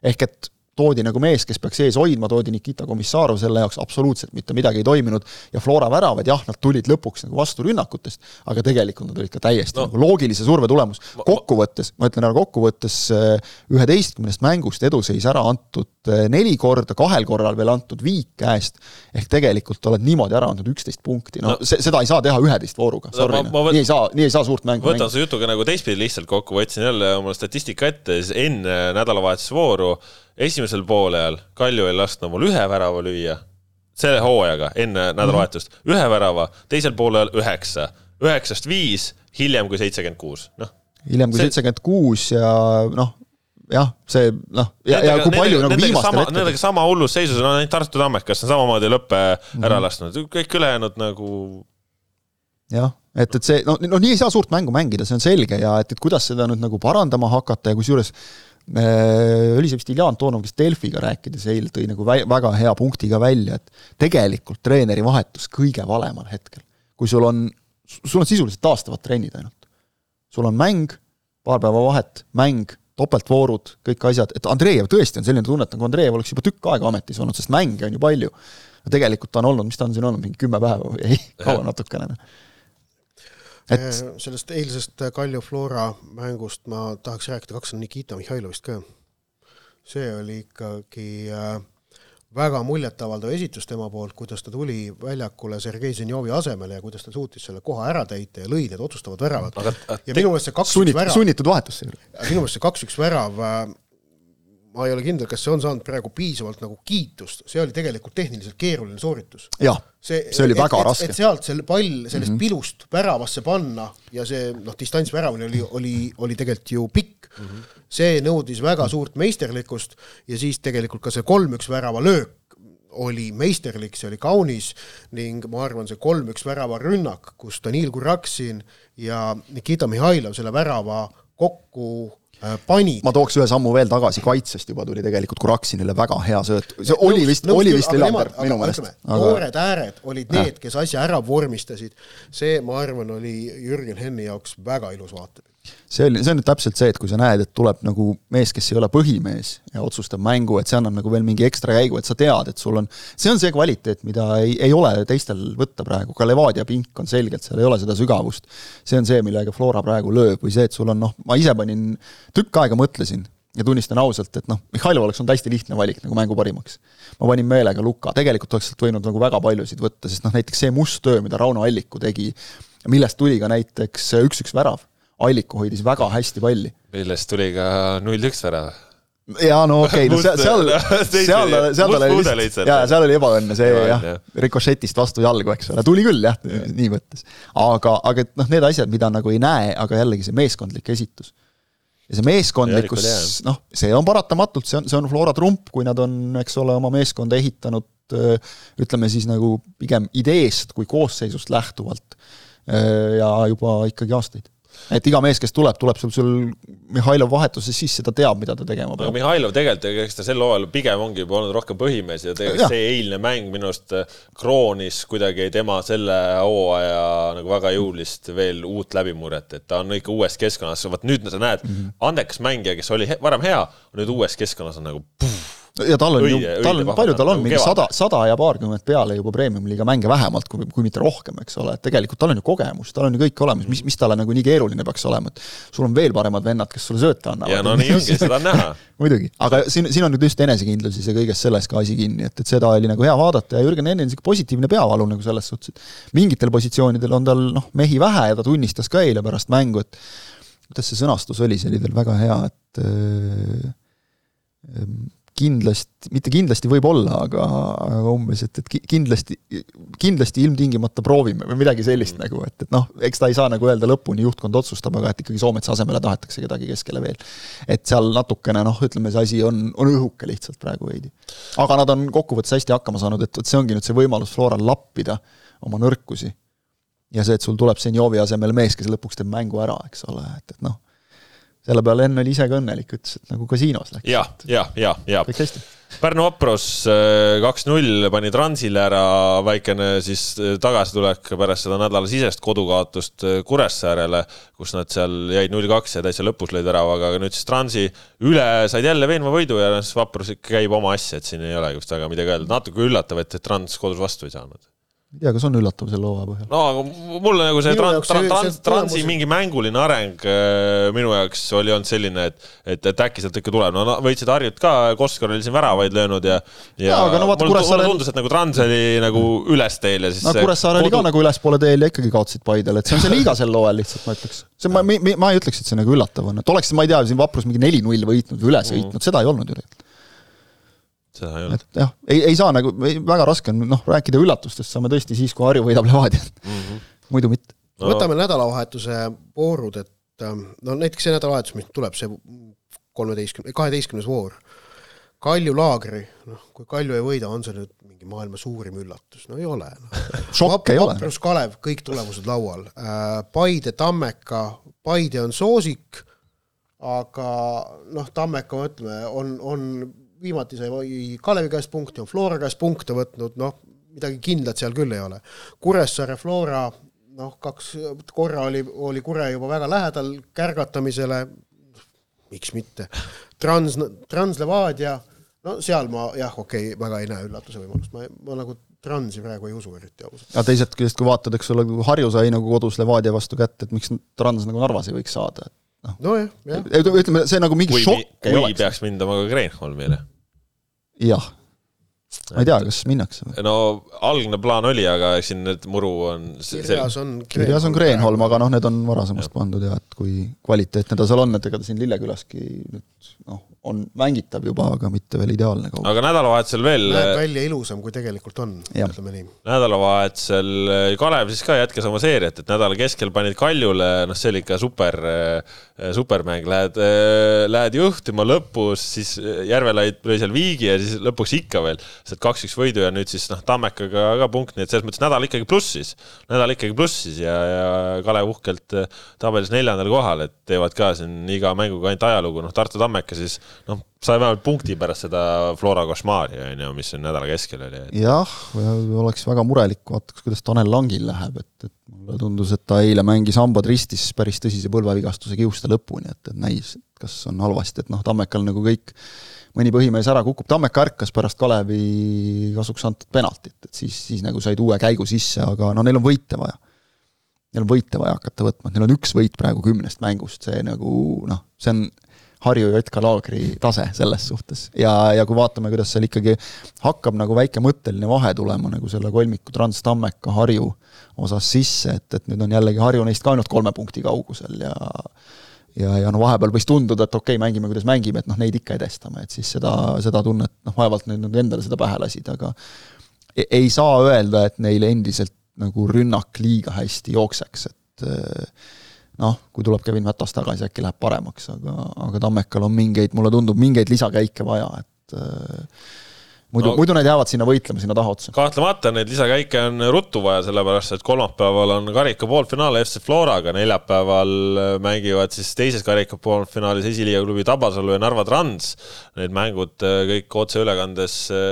ehk et toodi nagu mees, kes peaks ees hoidma, toodi Nikita Komissarov selle jaoks, absoluutselt mitte midagi ei toiminud. Ja Flora väravad, jah, nad tulid lõpuks nagu vastu rünnakutest, aga tegelikult nad olid ka täiesti no. nagu loogilise surve tulemus. kokkuvõttes, ma ütlen ära, kokkuvõttes äh, üheteistkümnest mängust eduseis ära antud äh, neli korda, kahel korral veel antud viik käest, ehk tegelikult oled niimoodi ära andnud üksteist punkti, no, no. see, seda ei saa teha üheteist vooruga, sorry no,, nii ei saa, nii ei saa suurt mängu võtan su jutuga nagu teistpidi lihtsalt kokku, võtsin jälle oma statistika ette, enne nädalavahetuse vooru esimesel poolajal Kalju ei lasknud mul ühe värava lüüa, selle hooajaga enne nädalavahetust mm, -hmm. ühe värava, teisel poolajal üheksa, üheksast viis, hiljem kui seitsekümmend kuus, noh. hiljem kui seitsekümmend kuus ja noh, jah, see noh, ja, ja kui palju nagu viimastel hetkedel. Nendega sama hullus seisus on ainult Tartu Tammekas, on samamoodi lõppe mm -hmm. ära lasknud, kõik ülejäänud nagu jah, et, et see, no, no nii ei saa suurt mängu mängida, see on selge ja et, et kuidas seda nüüd nagu parandama hakata ja kusjuures Äh, oli see vist Ilja Antonov, kes Delfiga rääkides eile tõi nagu vä väga hea punkti ka välja, et tegelikult treeneri vahetus kõige valemal hetkel. kui sul on, sul on sisuliselt taastavad trennid ainult. sul on mäng, paar päeva vahet, mäng, topeltvoorud, kõik asjad, et Andreev tõesti on selline tunne, et nagu Andreev oleks juba tükk aega ametis olnud, sest mänge on ju palju. tegelikult ta on olnud, mis ta on siin olnud, mingi kümme päeva või ei, kaua natukene et äh, sellest eilsest Kalju Flora mängust ma tahaks rääkida, kaks on Nikita Mihhailovist ka. see oli ikkagi äh, väga muljetavaldav esitus tema poolt, kuidas ta tuli väljakule Sergei Zenjovi asemele ja kuidas ta suutis selle koha ära täita ja lõi need otsustavad väravad. ja minu meelest see kaks-üks värav sunnitud vahetus see oli. minu meelest see kaks-üks värav ma ei ole kindel, kas see on saanud praegu piisavalt nagu kiitust, see oli tegelikult tehniliselt keeruline sooritus. jah, see, oli väga et, raske. et sealt see pall sellest mm -hmm. pilust väravasse panna ja see noh, distants väravani oli, oli, oli tegelikult ju pikk mm. -hmm. see nõudis väga suurt meisterlikkust ja siis tegelikult ka see kolm-üks värava löök oli meisterlik, see oli kaunis ning ma arvan, see kolm-üks värava rünnak, kus Danil Kuraksin ja Nikita Mihhailov selle värava kokku Äh, panid. ma tooks ühe sammu veel tagasi, kaitsest juba tuli tegelikult Kuraksinile väga hea sööt, see oli vist, oli vist Lillander minu meelest. Noored ääred olid need, kes asja ära vormistasid, see, ma arvan, oli Jürgen Henni jaoks väga ilus vaatepilt see oli, see on nüüd täpselt see, et kui sa näed, et tuleb nagu mees, kes ei ole põhimees ja otsustab mängu, et see annab nagu veel mingi ekstra käigu, et sa tead, et sul on, see on see kvaliteet, mida ei, ei ole teistel võtta praegu, ka Levadia pink on selgelt, seal ei ole seda sügavust. see on see, millega Flora praegu lööb või see, et sul on noh, ma ise panin, tükk aega mõtlesin ja tunnistan ausalt, et noh, Mihhailov oleks olnud hästi lihtne valik nagu mängu parimaks. ma panin meelega Luka, tegelikult oleks sealt võinud nagu väga paljusid võtta, sest noh, näiteks see must töö, mida Rauno Alliku tegi, millest tuli ka näiteks üks-üks värav Alliku hoidis väga hästi palli. millest tuli ka null-üks värav jaa, no okei okay,, no <laughs> seal, seal, seal, seal tal oli lihtsalt, jaa, seal oli ebaõnne, see jah, rikošetist vastu jalgu, eks ole, tuli küll jah ja., nii mõttes. aga, aga et noh, need asjad, mida nagu ei näe, aga jällegi see meeskondlik esitus. ja see meeskondlikkus, noh, see on paratamatult, see on, see on Flora trump, kui nad on, eks ole, oma meeskonda ehitanud ütleme siis nagu pigem ideest kui koosseisust lähtuvalt ja juba ikkagi aastaid et iga mees, kes tuleb, tuleb sul, sul Mihhailov vahetuses sisse, ta teab, mida ta tegema peab. Mihhailov tegelikult, eks ta sel hooajal pigem ongi juba olnud rohkem põhimees ja tegelikult ja. see eilne mäng minu arust äh, kroonis kuidagi tema selle hooaja nagu väga jõulist veel uut läbimurret, et ta on ikka uues keskkonnas, vot nüüd sa näed mm, -hmm. andekas mängija, kes oli varem hea, nüüd uues keskkonnas on nagu puh, ja tal on ju, tal on, palju tal on, mingi sada, sada ja paarkümmend peale juba premium-liiga mänge vähemalt, kui, kui mitte rohkem, eks ole, et tegelikult tal on ju kogemus, tal on ju kõik olemas, mis, mis talle nagu nii keeruline peaks olema, et sul on veel paremad vennad, kes sulle sööta annavad. ja no nii ongi, seda on näha. <laughs> Muidugi, aga siin, siin on nüüd just enesekindluses ja kõiges selles ka asi kinni, et, et seda oli nagu hea vaadata ja Jürgen Enn on niisugune positiivne peavalu nagu selles suhtes, et mingitel positsioonidel on tal noh, mehi vähe ja ta tunnistas ka eile pärast mängu, et kuidas see sõnastus oli, see oli tal väga hea, et äh, kindlasti, mitte kindlasti võib-olla, aga, aga umbes, et, et kindlasti, kindlasti ilmtingimata proovime või midagi sellist mm. nagu, et, et noh, eks ta ei saa nagu öelda lõpuni, juhtkond otsustab, aga et ikkagi Soometsa asemele tahetakse kedagi keskele veel. et seal natukene noh, ütleme, see asi on, on õhuke lihtsalt praegu veidi. aga nad on kokkuvõttes hästi hakkama saanud, et vot see ongi nüüd see võimalus Floral lappida oma nõrkusi. ja see, et sul tuleb Senjovi asemel mees, kes lõpuks teeb mängu ära, eks ole, et, et noh selle peale Enn oli ise ka õnnelik, ütles, et nagu kasiinos läks. jah, jah, jah, jah. kõik hästi. Pärnu Vaprus äh, kaks-null pani Transile ära, väikene siis äh, tagasitulek pärast seda nädalasisest kodukaotust äh, Kuressaarele, kus nad seal jäid null-kaks ja täitsa lõpus lõid väravaga, aga nüüd siis Transi üle said jälle veenva võidu ja siis Vaprus ikka käib oma asja, et siin ei olegi vist väga midagi öelda. natuke üllatav, et Trans kodus vastu ei saanud ei tea, kas on üllatav selle hooaja põhjal? no aga mulle nagu see trans, trans, trans, transi mingi mänguline areng äh, minu jaoks oli olnud selline, et, et, et äkki sealt ikka tuleb, no, võitsid Harjut ka, Koskor oli siin väravaid löönud ja, ja, ja aga no vaata, Kuressaare tundus, et nagu Trans oli nagu üles teel ja siis no Kuressaare kodu... oli ka nagu ülespoole teel ja ikkagi kaotasid Paidele, et see on see liiga sel hooajal lihtsalt, ma ütleks. see, ma, ma, ma ei ütleks, et see nagu üllatav on, et oleks, ma ei tea, siin Vaprus mingi neli-null võitnud või üle sõitnud mm., seda ei olnud ju tegelikult seda ei olnud. et jah, ei, ei saa nagu, väga raske on noh, rääkida üllatustest saame tõesti siis, kui Harju võidab Levadiat mm. -hmm. muidu mitte no.. võtame nädalavahetuse voorud, et ähm, no näiteks see nädalavahetus, mis tuleb, see kolmeteistkümne, kaheteistkümnes voor. Kalju laagri, noh, kui Kalju ei võida, on see nüüd mingi maailma suurim üllatus, no ei ole no.. šokk ei ole. Vaprus Kalev, kõik tulemused laual. Äh, Paide, Tammeka, Paide on soosik, aga noh, Tammeka, ütleme, on, on viimati sai Kalevi käest punkti, on Flora käest punkte võtnud, noh, midagi kindlat seal küll ei ole. Kuressaare Flora, noh, kaks korra oli, oli Kure juba väga lähedal kärgatamisele, miks mitte. Trans, Translevadia, no seal ma jah, okei okay,, väga ei näe üllatuse võimalust, ma, ma nagu Transi praegu ei usu eriti ausalt. aga teisest küljest, kui vaatad, eks ole, Harju sai nagu kodus Levadia vastu kätte, et miks Trans nagu Narvas ei võiks saada, et noh. nojah, jah. ütleme, see nagu mingi kui, šokk kui peaks mindama ka Kreenholmile. jah ma ei tea, kas minnakse või? no algne plaan oli, aga siin nüüd muru on kirjas on kirjas on Kreenholm, aga noh, need on varasemast ja. pandud ja et kui kvaliteetne ta seal on, et ega ta siin Lillekülaski nüüd noh, on mängitav juba, aga mitte veel ideaalne kaugus. aga nädalavahetusel veel näeb välja ilusam, kui tegelikult on, ütleme nii. nädalavahetusel eh, Kalev siis ka jätkas oma seeriat, et nädala keskel panid Kaljule, noh, see oli ikka super, eh, supermäng, lähed, eh, lähed juhtima lõpus, siis Järvelaid lõi seal viigi ja siis lõpuks ikka veel sealt kaks-üks võidu ja nüüd siis noh, Tammekaga ka punkt, nii et selles mõttes nädal ikkagi plussis, nädal ikkagi plussis ja, ja Kalev uhkelt eh, tabelis neljandal kohal, et teevad ka siin iga mänguga ainult ajalugu, noh, Tartu Tammeka siis noh, sai vähemalt punkti pärast seda Flora košmaari, on ju, mis siin nädala keskel oli. jah, oleks väga murelik, vaataks, kuidas Tanel Langil läheb, et, et mulle tundus, et ta eile mängis hambad ristis päris tõsise põlvevigastuse kiuste lõpuni, et, et näis, et kas on halvasti, et noh, Tammekal nagu kõik mõni põhimees ära kukub, Tammeka ärkas pärast Kalevi kasuks antud penaltit, et siis, siis nagu said uue käigu sisse, aga no neil on võite vaja. Neil on võite vaja hakata võtma, et neil on üks võit praegu kümnest mängust, see nagu noh, see on Harju Jotka laagri tase selles suhtes. ja, ja kui vaatame, kuidas seal ikkagi hakkab nagu väike mõtteline vahe tulema nagu selle kolmiku Trans Tammeka Harju osas sisse, et, et nüüd on jällegi Harju neist ka ainult kolme punkti kaugusel ja ja, ja no vahepeal võis tunduda, et okei okay,, mängime, kuidas mängime, et noh, neid ikka edestame, et siis seda, seda tunnet, noh, vaevalt nüüd nad endale seda pähe lasid, aga e-, ei saa öelda, et neil endiselt nagu rünnak liiga hästi jookseks, et noh, kui tuleb Kevin Mätas tagasi, äkki läheb paremaks, aga, aga Tammekal on mingeid, mulle tundub, mingeid lisakäike vaja, et muidu no,, muidu nad jäävad sinna võitlema sinna tahaotsa. kahtlemata neid lisakäike on ruttu vaja, sellepärast et kolmapäeval on karika poolfinaal FC Floraga, neljapäeval mängivad siis teises karika poolfinaalis esiliiga klubi Tabasalu ja Narva Trans. Need mängud äh, kõik otseülekandes äh,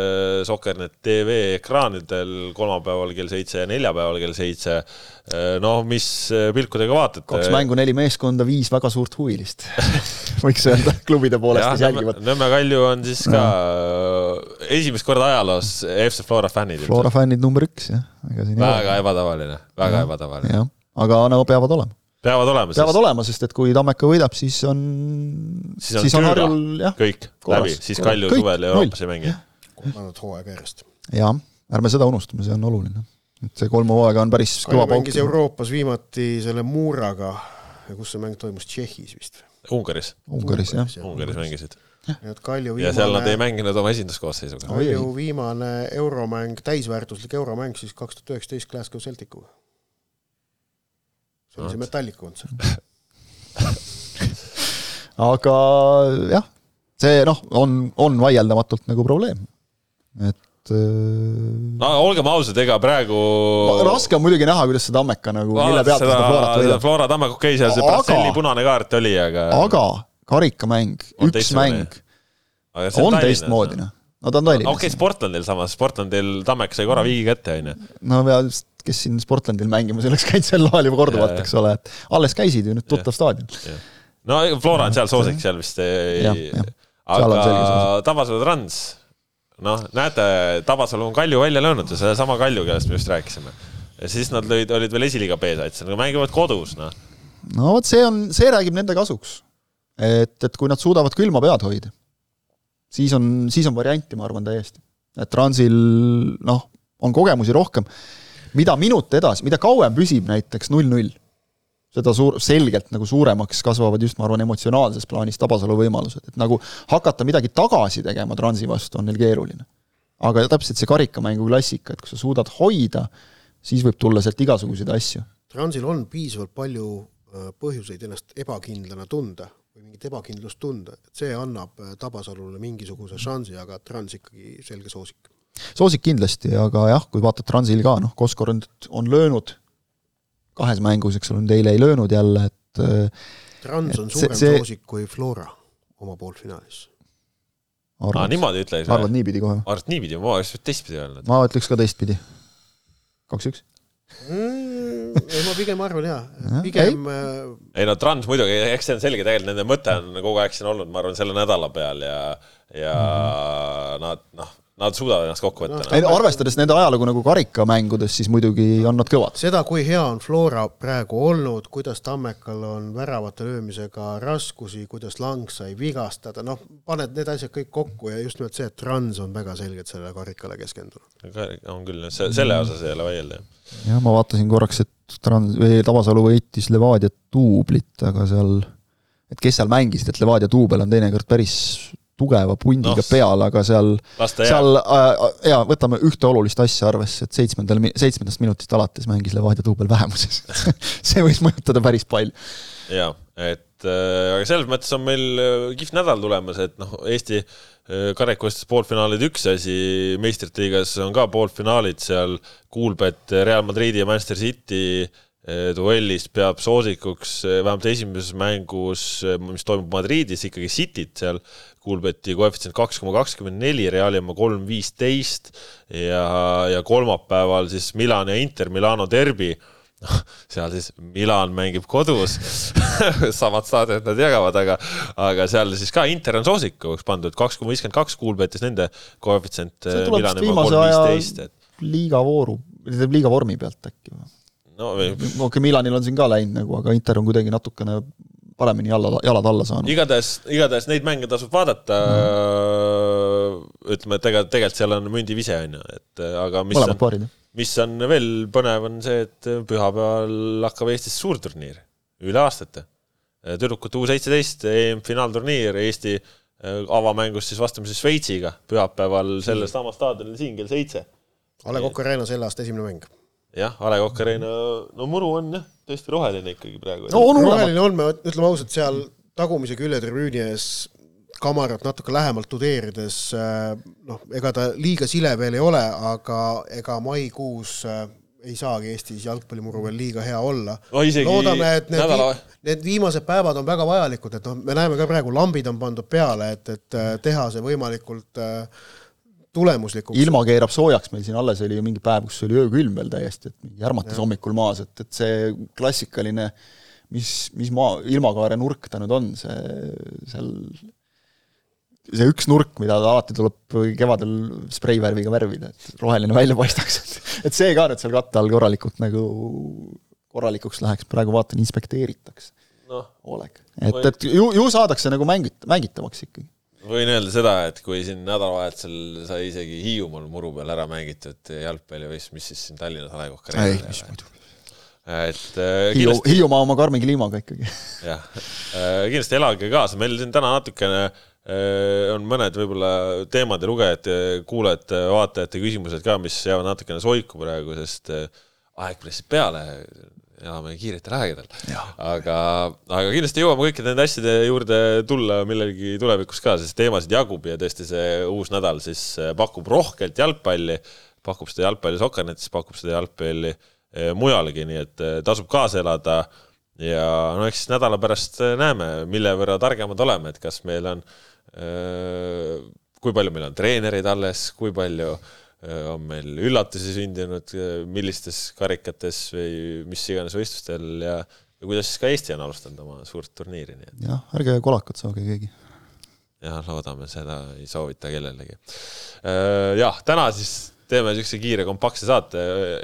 Sokernet tv ekraanidel kolmapäeval kell seitse ja neljapäeval kell seitse Äh, noh, mis äh, pilkudega vaatate? kaks mängu, neli meeskonda, viis väga suurt huvilist <laughs> võiks öelda <laughs> klubide poolest, kes jälgivad. Nõmme Kalju on siis ka no. Esimest korda ajaloos FC Flora fännid. Flora fännid number üks, jah. väga ebatavaline, väga ja, ebatavaline. jah, aga no peavad olema. peavad olema. peavad sest... olema, sest et kui Tammeka võidab, siis on, siis on, siis on Harjul jah. kõik korras, läbi, siis Kalju suvel Euroopas ei mängi. kolmandat hooaega järjest. jah, ärme seda unustame, see on oluline et see kolm hooaega on päris kõva pauk. mängis Euroopas viimati selle Muuraga ja kus see mäng toimus, Tšehhis vist? Ungaris. Ungaris, jah. Ungaris mängisid. Et Kalju viimane ja seal nad ei mänginud oma esinduskoosseisuga. Kalju viimane euromäng, täisväärtuslik euromäng siis kaks tuhat üheksateist Glasgow Celticuga. see oli see Metallica kontsert <laughs> aga jah, see noh, on, on vaieldamatult nagu probleem. et äh, no olgem ausad, ega praegu raske on muidugi näha, kuidas see Tammeka nagu, mille pealt seda, seda Florat võidab. Flora Tammeka, okei okay,, seal see Brasselli punane kaart oli, aga aga karikamäng, üks mäng on teistmoodi, noh. no ta on Tallinnas. okei okay,, Sportlandil samas, Sportlandil Tammek sai korra viigi kätte, on ju. no ja kes siin Sportlandil mängimas oleks käinud sel ajal juba korduvalt, eks ole, et alles käisid ju nüüd tuttav staadion. no Flora on seal soosik, seal vist ei, aga Tabasalu Trans noh, näete, Tabasalu on Kalju välja löönud ja sedasama Kalju, kellest me just rääkisime. ja siis nad lõid, olid veel esiliiga B-sats, aga mängivad kodus, noh. no vot, see on, see räägib nende kasuks. Et, et kui nad suudavad külma pead hoida, siis on, siis on varianti, ma arvan, täiesti. et Transil, noh, on kogemusi rohkem. mida minut edasi, mida kauem püsib näiteks null-null seda suur, selgelt nagu suuremaks kasvavad just, ma arvan, emotsionaalses plaanis Tabasalu võimalused, et nagu hakata midagi tagasi tegema Transi vastu on neil keeruline. aga täpselt see karikamängu klassika, et kui sa suudad hoida, siis võib tulla sealt igasuguseid asju. Transil on piisavalt palju äh, põhjuseid ennast ebakindlana tunda või mingit ebakindlust tunda, et see annab äh, Tabasalule mingisuguse šansi, aga Trans ikkagi selge soosik. soosik kindlasti, aga jah, kui vaatad Transil ka, noh, Koskor on, on löönud kahes mängus, eks ole, nüüd eile ei löönud jälle, et Trans on suurem see... soosik kui Flora oma poolfinaalis. aa, niimoodi ütleks? arvad niipidi kohe? arvad niipidi, ma oleks teistpidi öelnud. ma ütleks ka teistpidi. kaks-üks mm,. Ei, ma pigem arvan jaa, pigem ei. Äh, ei no Trans muidugi, eks see on selge, tegelikult nende mõte on kogu aeg siin olnud, ma arvan, selle nädala peal ja, ja mm -hmm. nad noh nad suudavad ennast kokku võtta no,. No. arvestades nende ajalugu nagu karikamängudes, siis muidugi on nad kõvad. seda, kui hea on Flora praegu olnud, kuidas Tammekal on väravate löömisega raskusi, kuidas Lang sai vigastada, noh, paned need asjad kõik kokku ja just nimelt see, et Trans on väga selgelt sellele karikale keskendunud. on küll, selle osas ei ole vaielda, jah. jah, ma vaatasin korraks, et Trans, või Tabasalu võitis Levadia duublit, aga seal, et kes seal mängisid, et Levadia duubel on teinekord päris tugeva pundiga no, peal, aga seal, seal äh, jaa, võtame ühte olulist asja arvesse, et seitsmendal, seitsmendast minutist alates mängis Levadia duubel vähemuses. <laughs> See võis mõjutada päris palju. jaa, et äh, aga selles mõttes on meil äh, kihvt nädal tulemas, et noh, Eesti äh, karikavõistluste poolfinaalid üks asi, meistrite liigas on ka poolfinaalid seal, Kuulbet Real Madridi ja Manchester City äh, duellis peab soosikuks vähemalt esimeses mängus, mis toimub Madridis, ikkagi Cityt seal Kuulbeti koefitsient kaks koma kakskümmend neli, Reali oma kolm viisteist ja, ja kolmapäeval siis Milan ja Inter Milano derbi noh, seal siis Milan mängib kodus <laughs> samad staadionid nad jagavad, aga, aga seal siis ka Inter on soosikuks pandud, kaks koma viiskümmend kaks Kuulbetis nende koefitsient. see tuleb vist viimase aja liigavooru, liiga vormi pealt äkki või? no okei okay,, Milanil on siin ka läinud nagu, aga Inter on kuidagi natukene paremini jala, jalad alla saanud. igatahes, igatahes neid mänge tasub vaadata mm.. ütleme, et ega tegelikult seal on mündi vise on ju, et aga mis mõlemad paarid, jah. mis on veel põnev, on see, et pühapäeval hakkab Eestis suurturniir üle aastate. tüdrukute U seitseteist EM-finaalturniir Eesti avamängus siis vastame siis Šveitsiga pühapäeval sellel samal staadionil siin kell seitse. A Le Coq Arena selle aasta esimene mäng jah, A Le Coq Arena, no muru on jah, tõesti roheline ikkagi praegu. no on roheline on, me ütleme ausalt, seal tagumise külje tribüüni ees kamarat natuke lähemalt tudeerides, äh, noh, ega ta liiga sile veel ei ole, aga ega maikuus äh, ei saagi Eestis jalgpallimuru veel liiga hea olla no,. loodame, et need, nädala... need viimased päevad on väga vajalikud, et noh, me näeme ka praegu, lambid on pandud peale, et, et äh, teha see võimalikult äh, tulemuslikuks. ilma keerab soojaks, meil siin alles oli ju mingi päev, kus oli öökülm veel täiesti, et mingi järmatas hommikul maas, et, et see klassikaline mis, mis maa, ilmakaare nurk ta nüüd on, see seal see üks nurk, mida alati tuleb kevadel spreivärviga värvida, et roheline välja paistaks, et et see ka nüüd seal katte all korralikult nagu korralikuks läheks, praegu vaatan, inspekteeritakse no,. Oleg. et, et ju, ju saadakse nagu mängit-, mängitavaks ikkagi võin öelda seda, et kui siin nädalavahetusel sai isegi Hiiumaal muru peal ära mängitud jalgpallivõistlus, mis siis siin Tallinnas A Le Coq Arena'l ei, mis muidu. et äh, Hiiu, Hiiumaa oma karmi kliimaga ikkagi. jah äh,, kindlasti elage kaasa, meil siin täna natukene äh, on mõned võib-olla teemad ja lugejate, kuulajate, vaatajate küsimused ka, mis jäävad natukene soiku praegu, sest äh, aeg pressib peale, elame kiiretel aegadel. aga, aga kindlasti jõuame kõikide nende asjade juurde tulla millalgi tulevikus ka, sest teemasid jagub ja tõesti see uus nädal siis äh, pakub rohkelt jalgpalli, pakub seda jalgpalli Sokernetis, pakub seda jalgpalli äh, mujalgi, nii et äh, tasub kaasa elada. ja no eks siis nädala pärast näeme, mille võrra targemad oleme, et kas meil on, kui palju meil on treenereid alles, kui palju Äh, on meil üllatusi sündinud, äh, millistes karikates või mis iganes võistlustel ja, ja kuidas siis ka Eesti on alustanud oma suurt turniiri, nii et. jah, ärge kolakut saage keegi. jah, loodame, seda ei soovita kellelegi. Äh, jah, täna siis teeme niisuguse kiire kompaktse saate,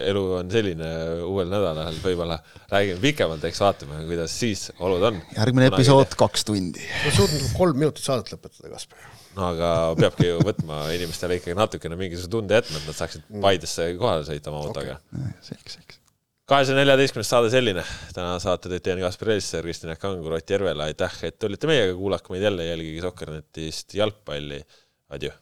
elu on selline uuel nädalal, võib-olla räägime pikemalt, eks vaatame, kuidas siis olud on. järgmine Kunagi episood kaks tundi. ma suudan kolm minutit saadet lõpetada, Kaspar no aga peabki ju võtma inimestele ikkagi natukene mingisuguse tunde jätma, et nad saaksid mm. Paidesse kohale sõita oma autoga okay.. selge, selge. kahesaja neljateistkümnes saade selline. täna saate teid teen Kaspar Elisser, Kristjan Kangur, Ott Järvela, aitäh, et olite meiega, kuulake meid jälle, jälgige Sokkernetist jalgpalli. Adjõ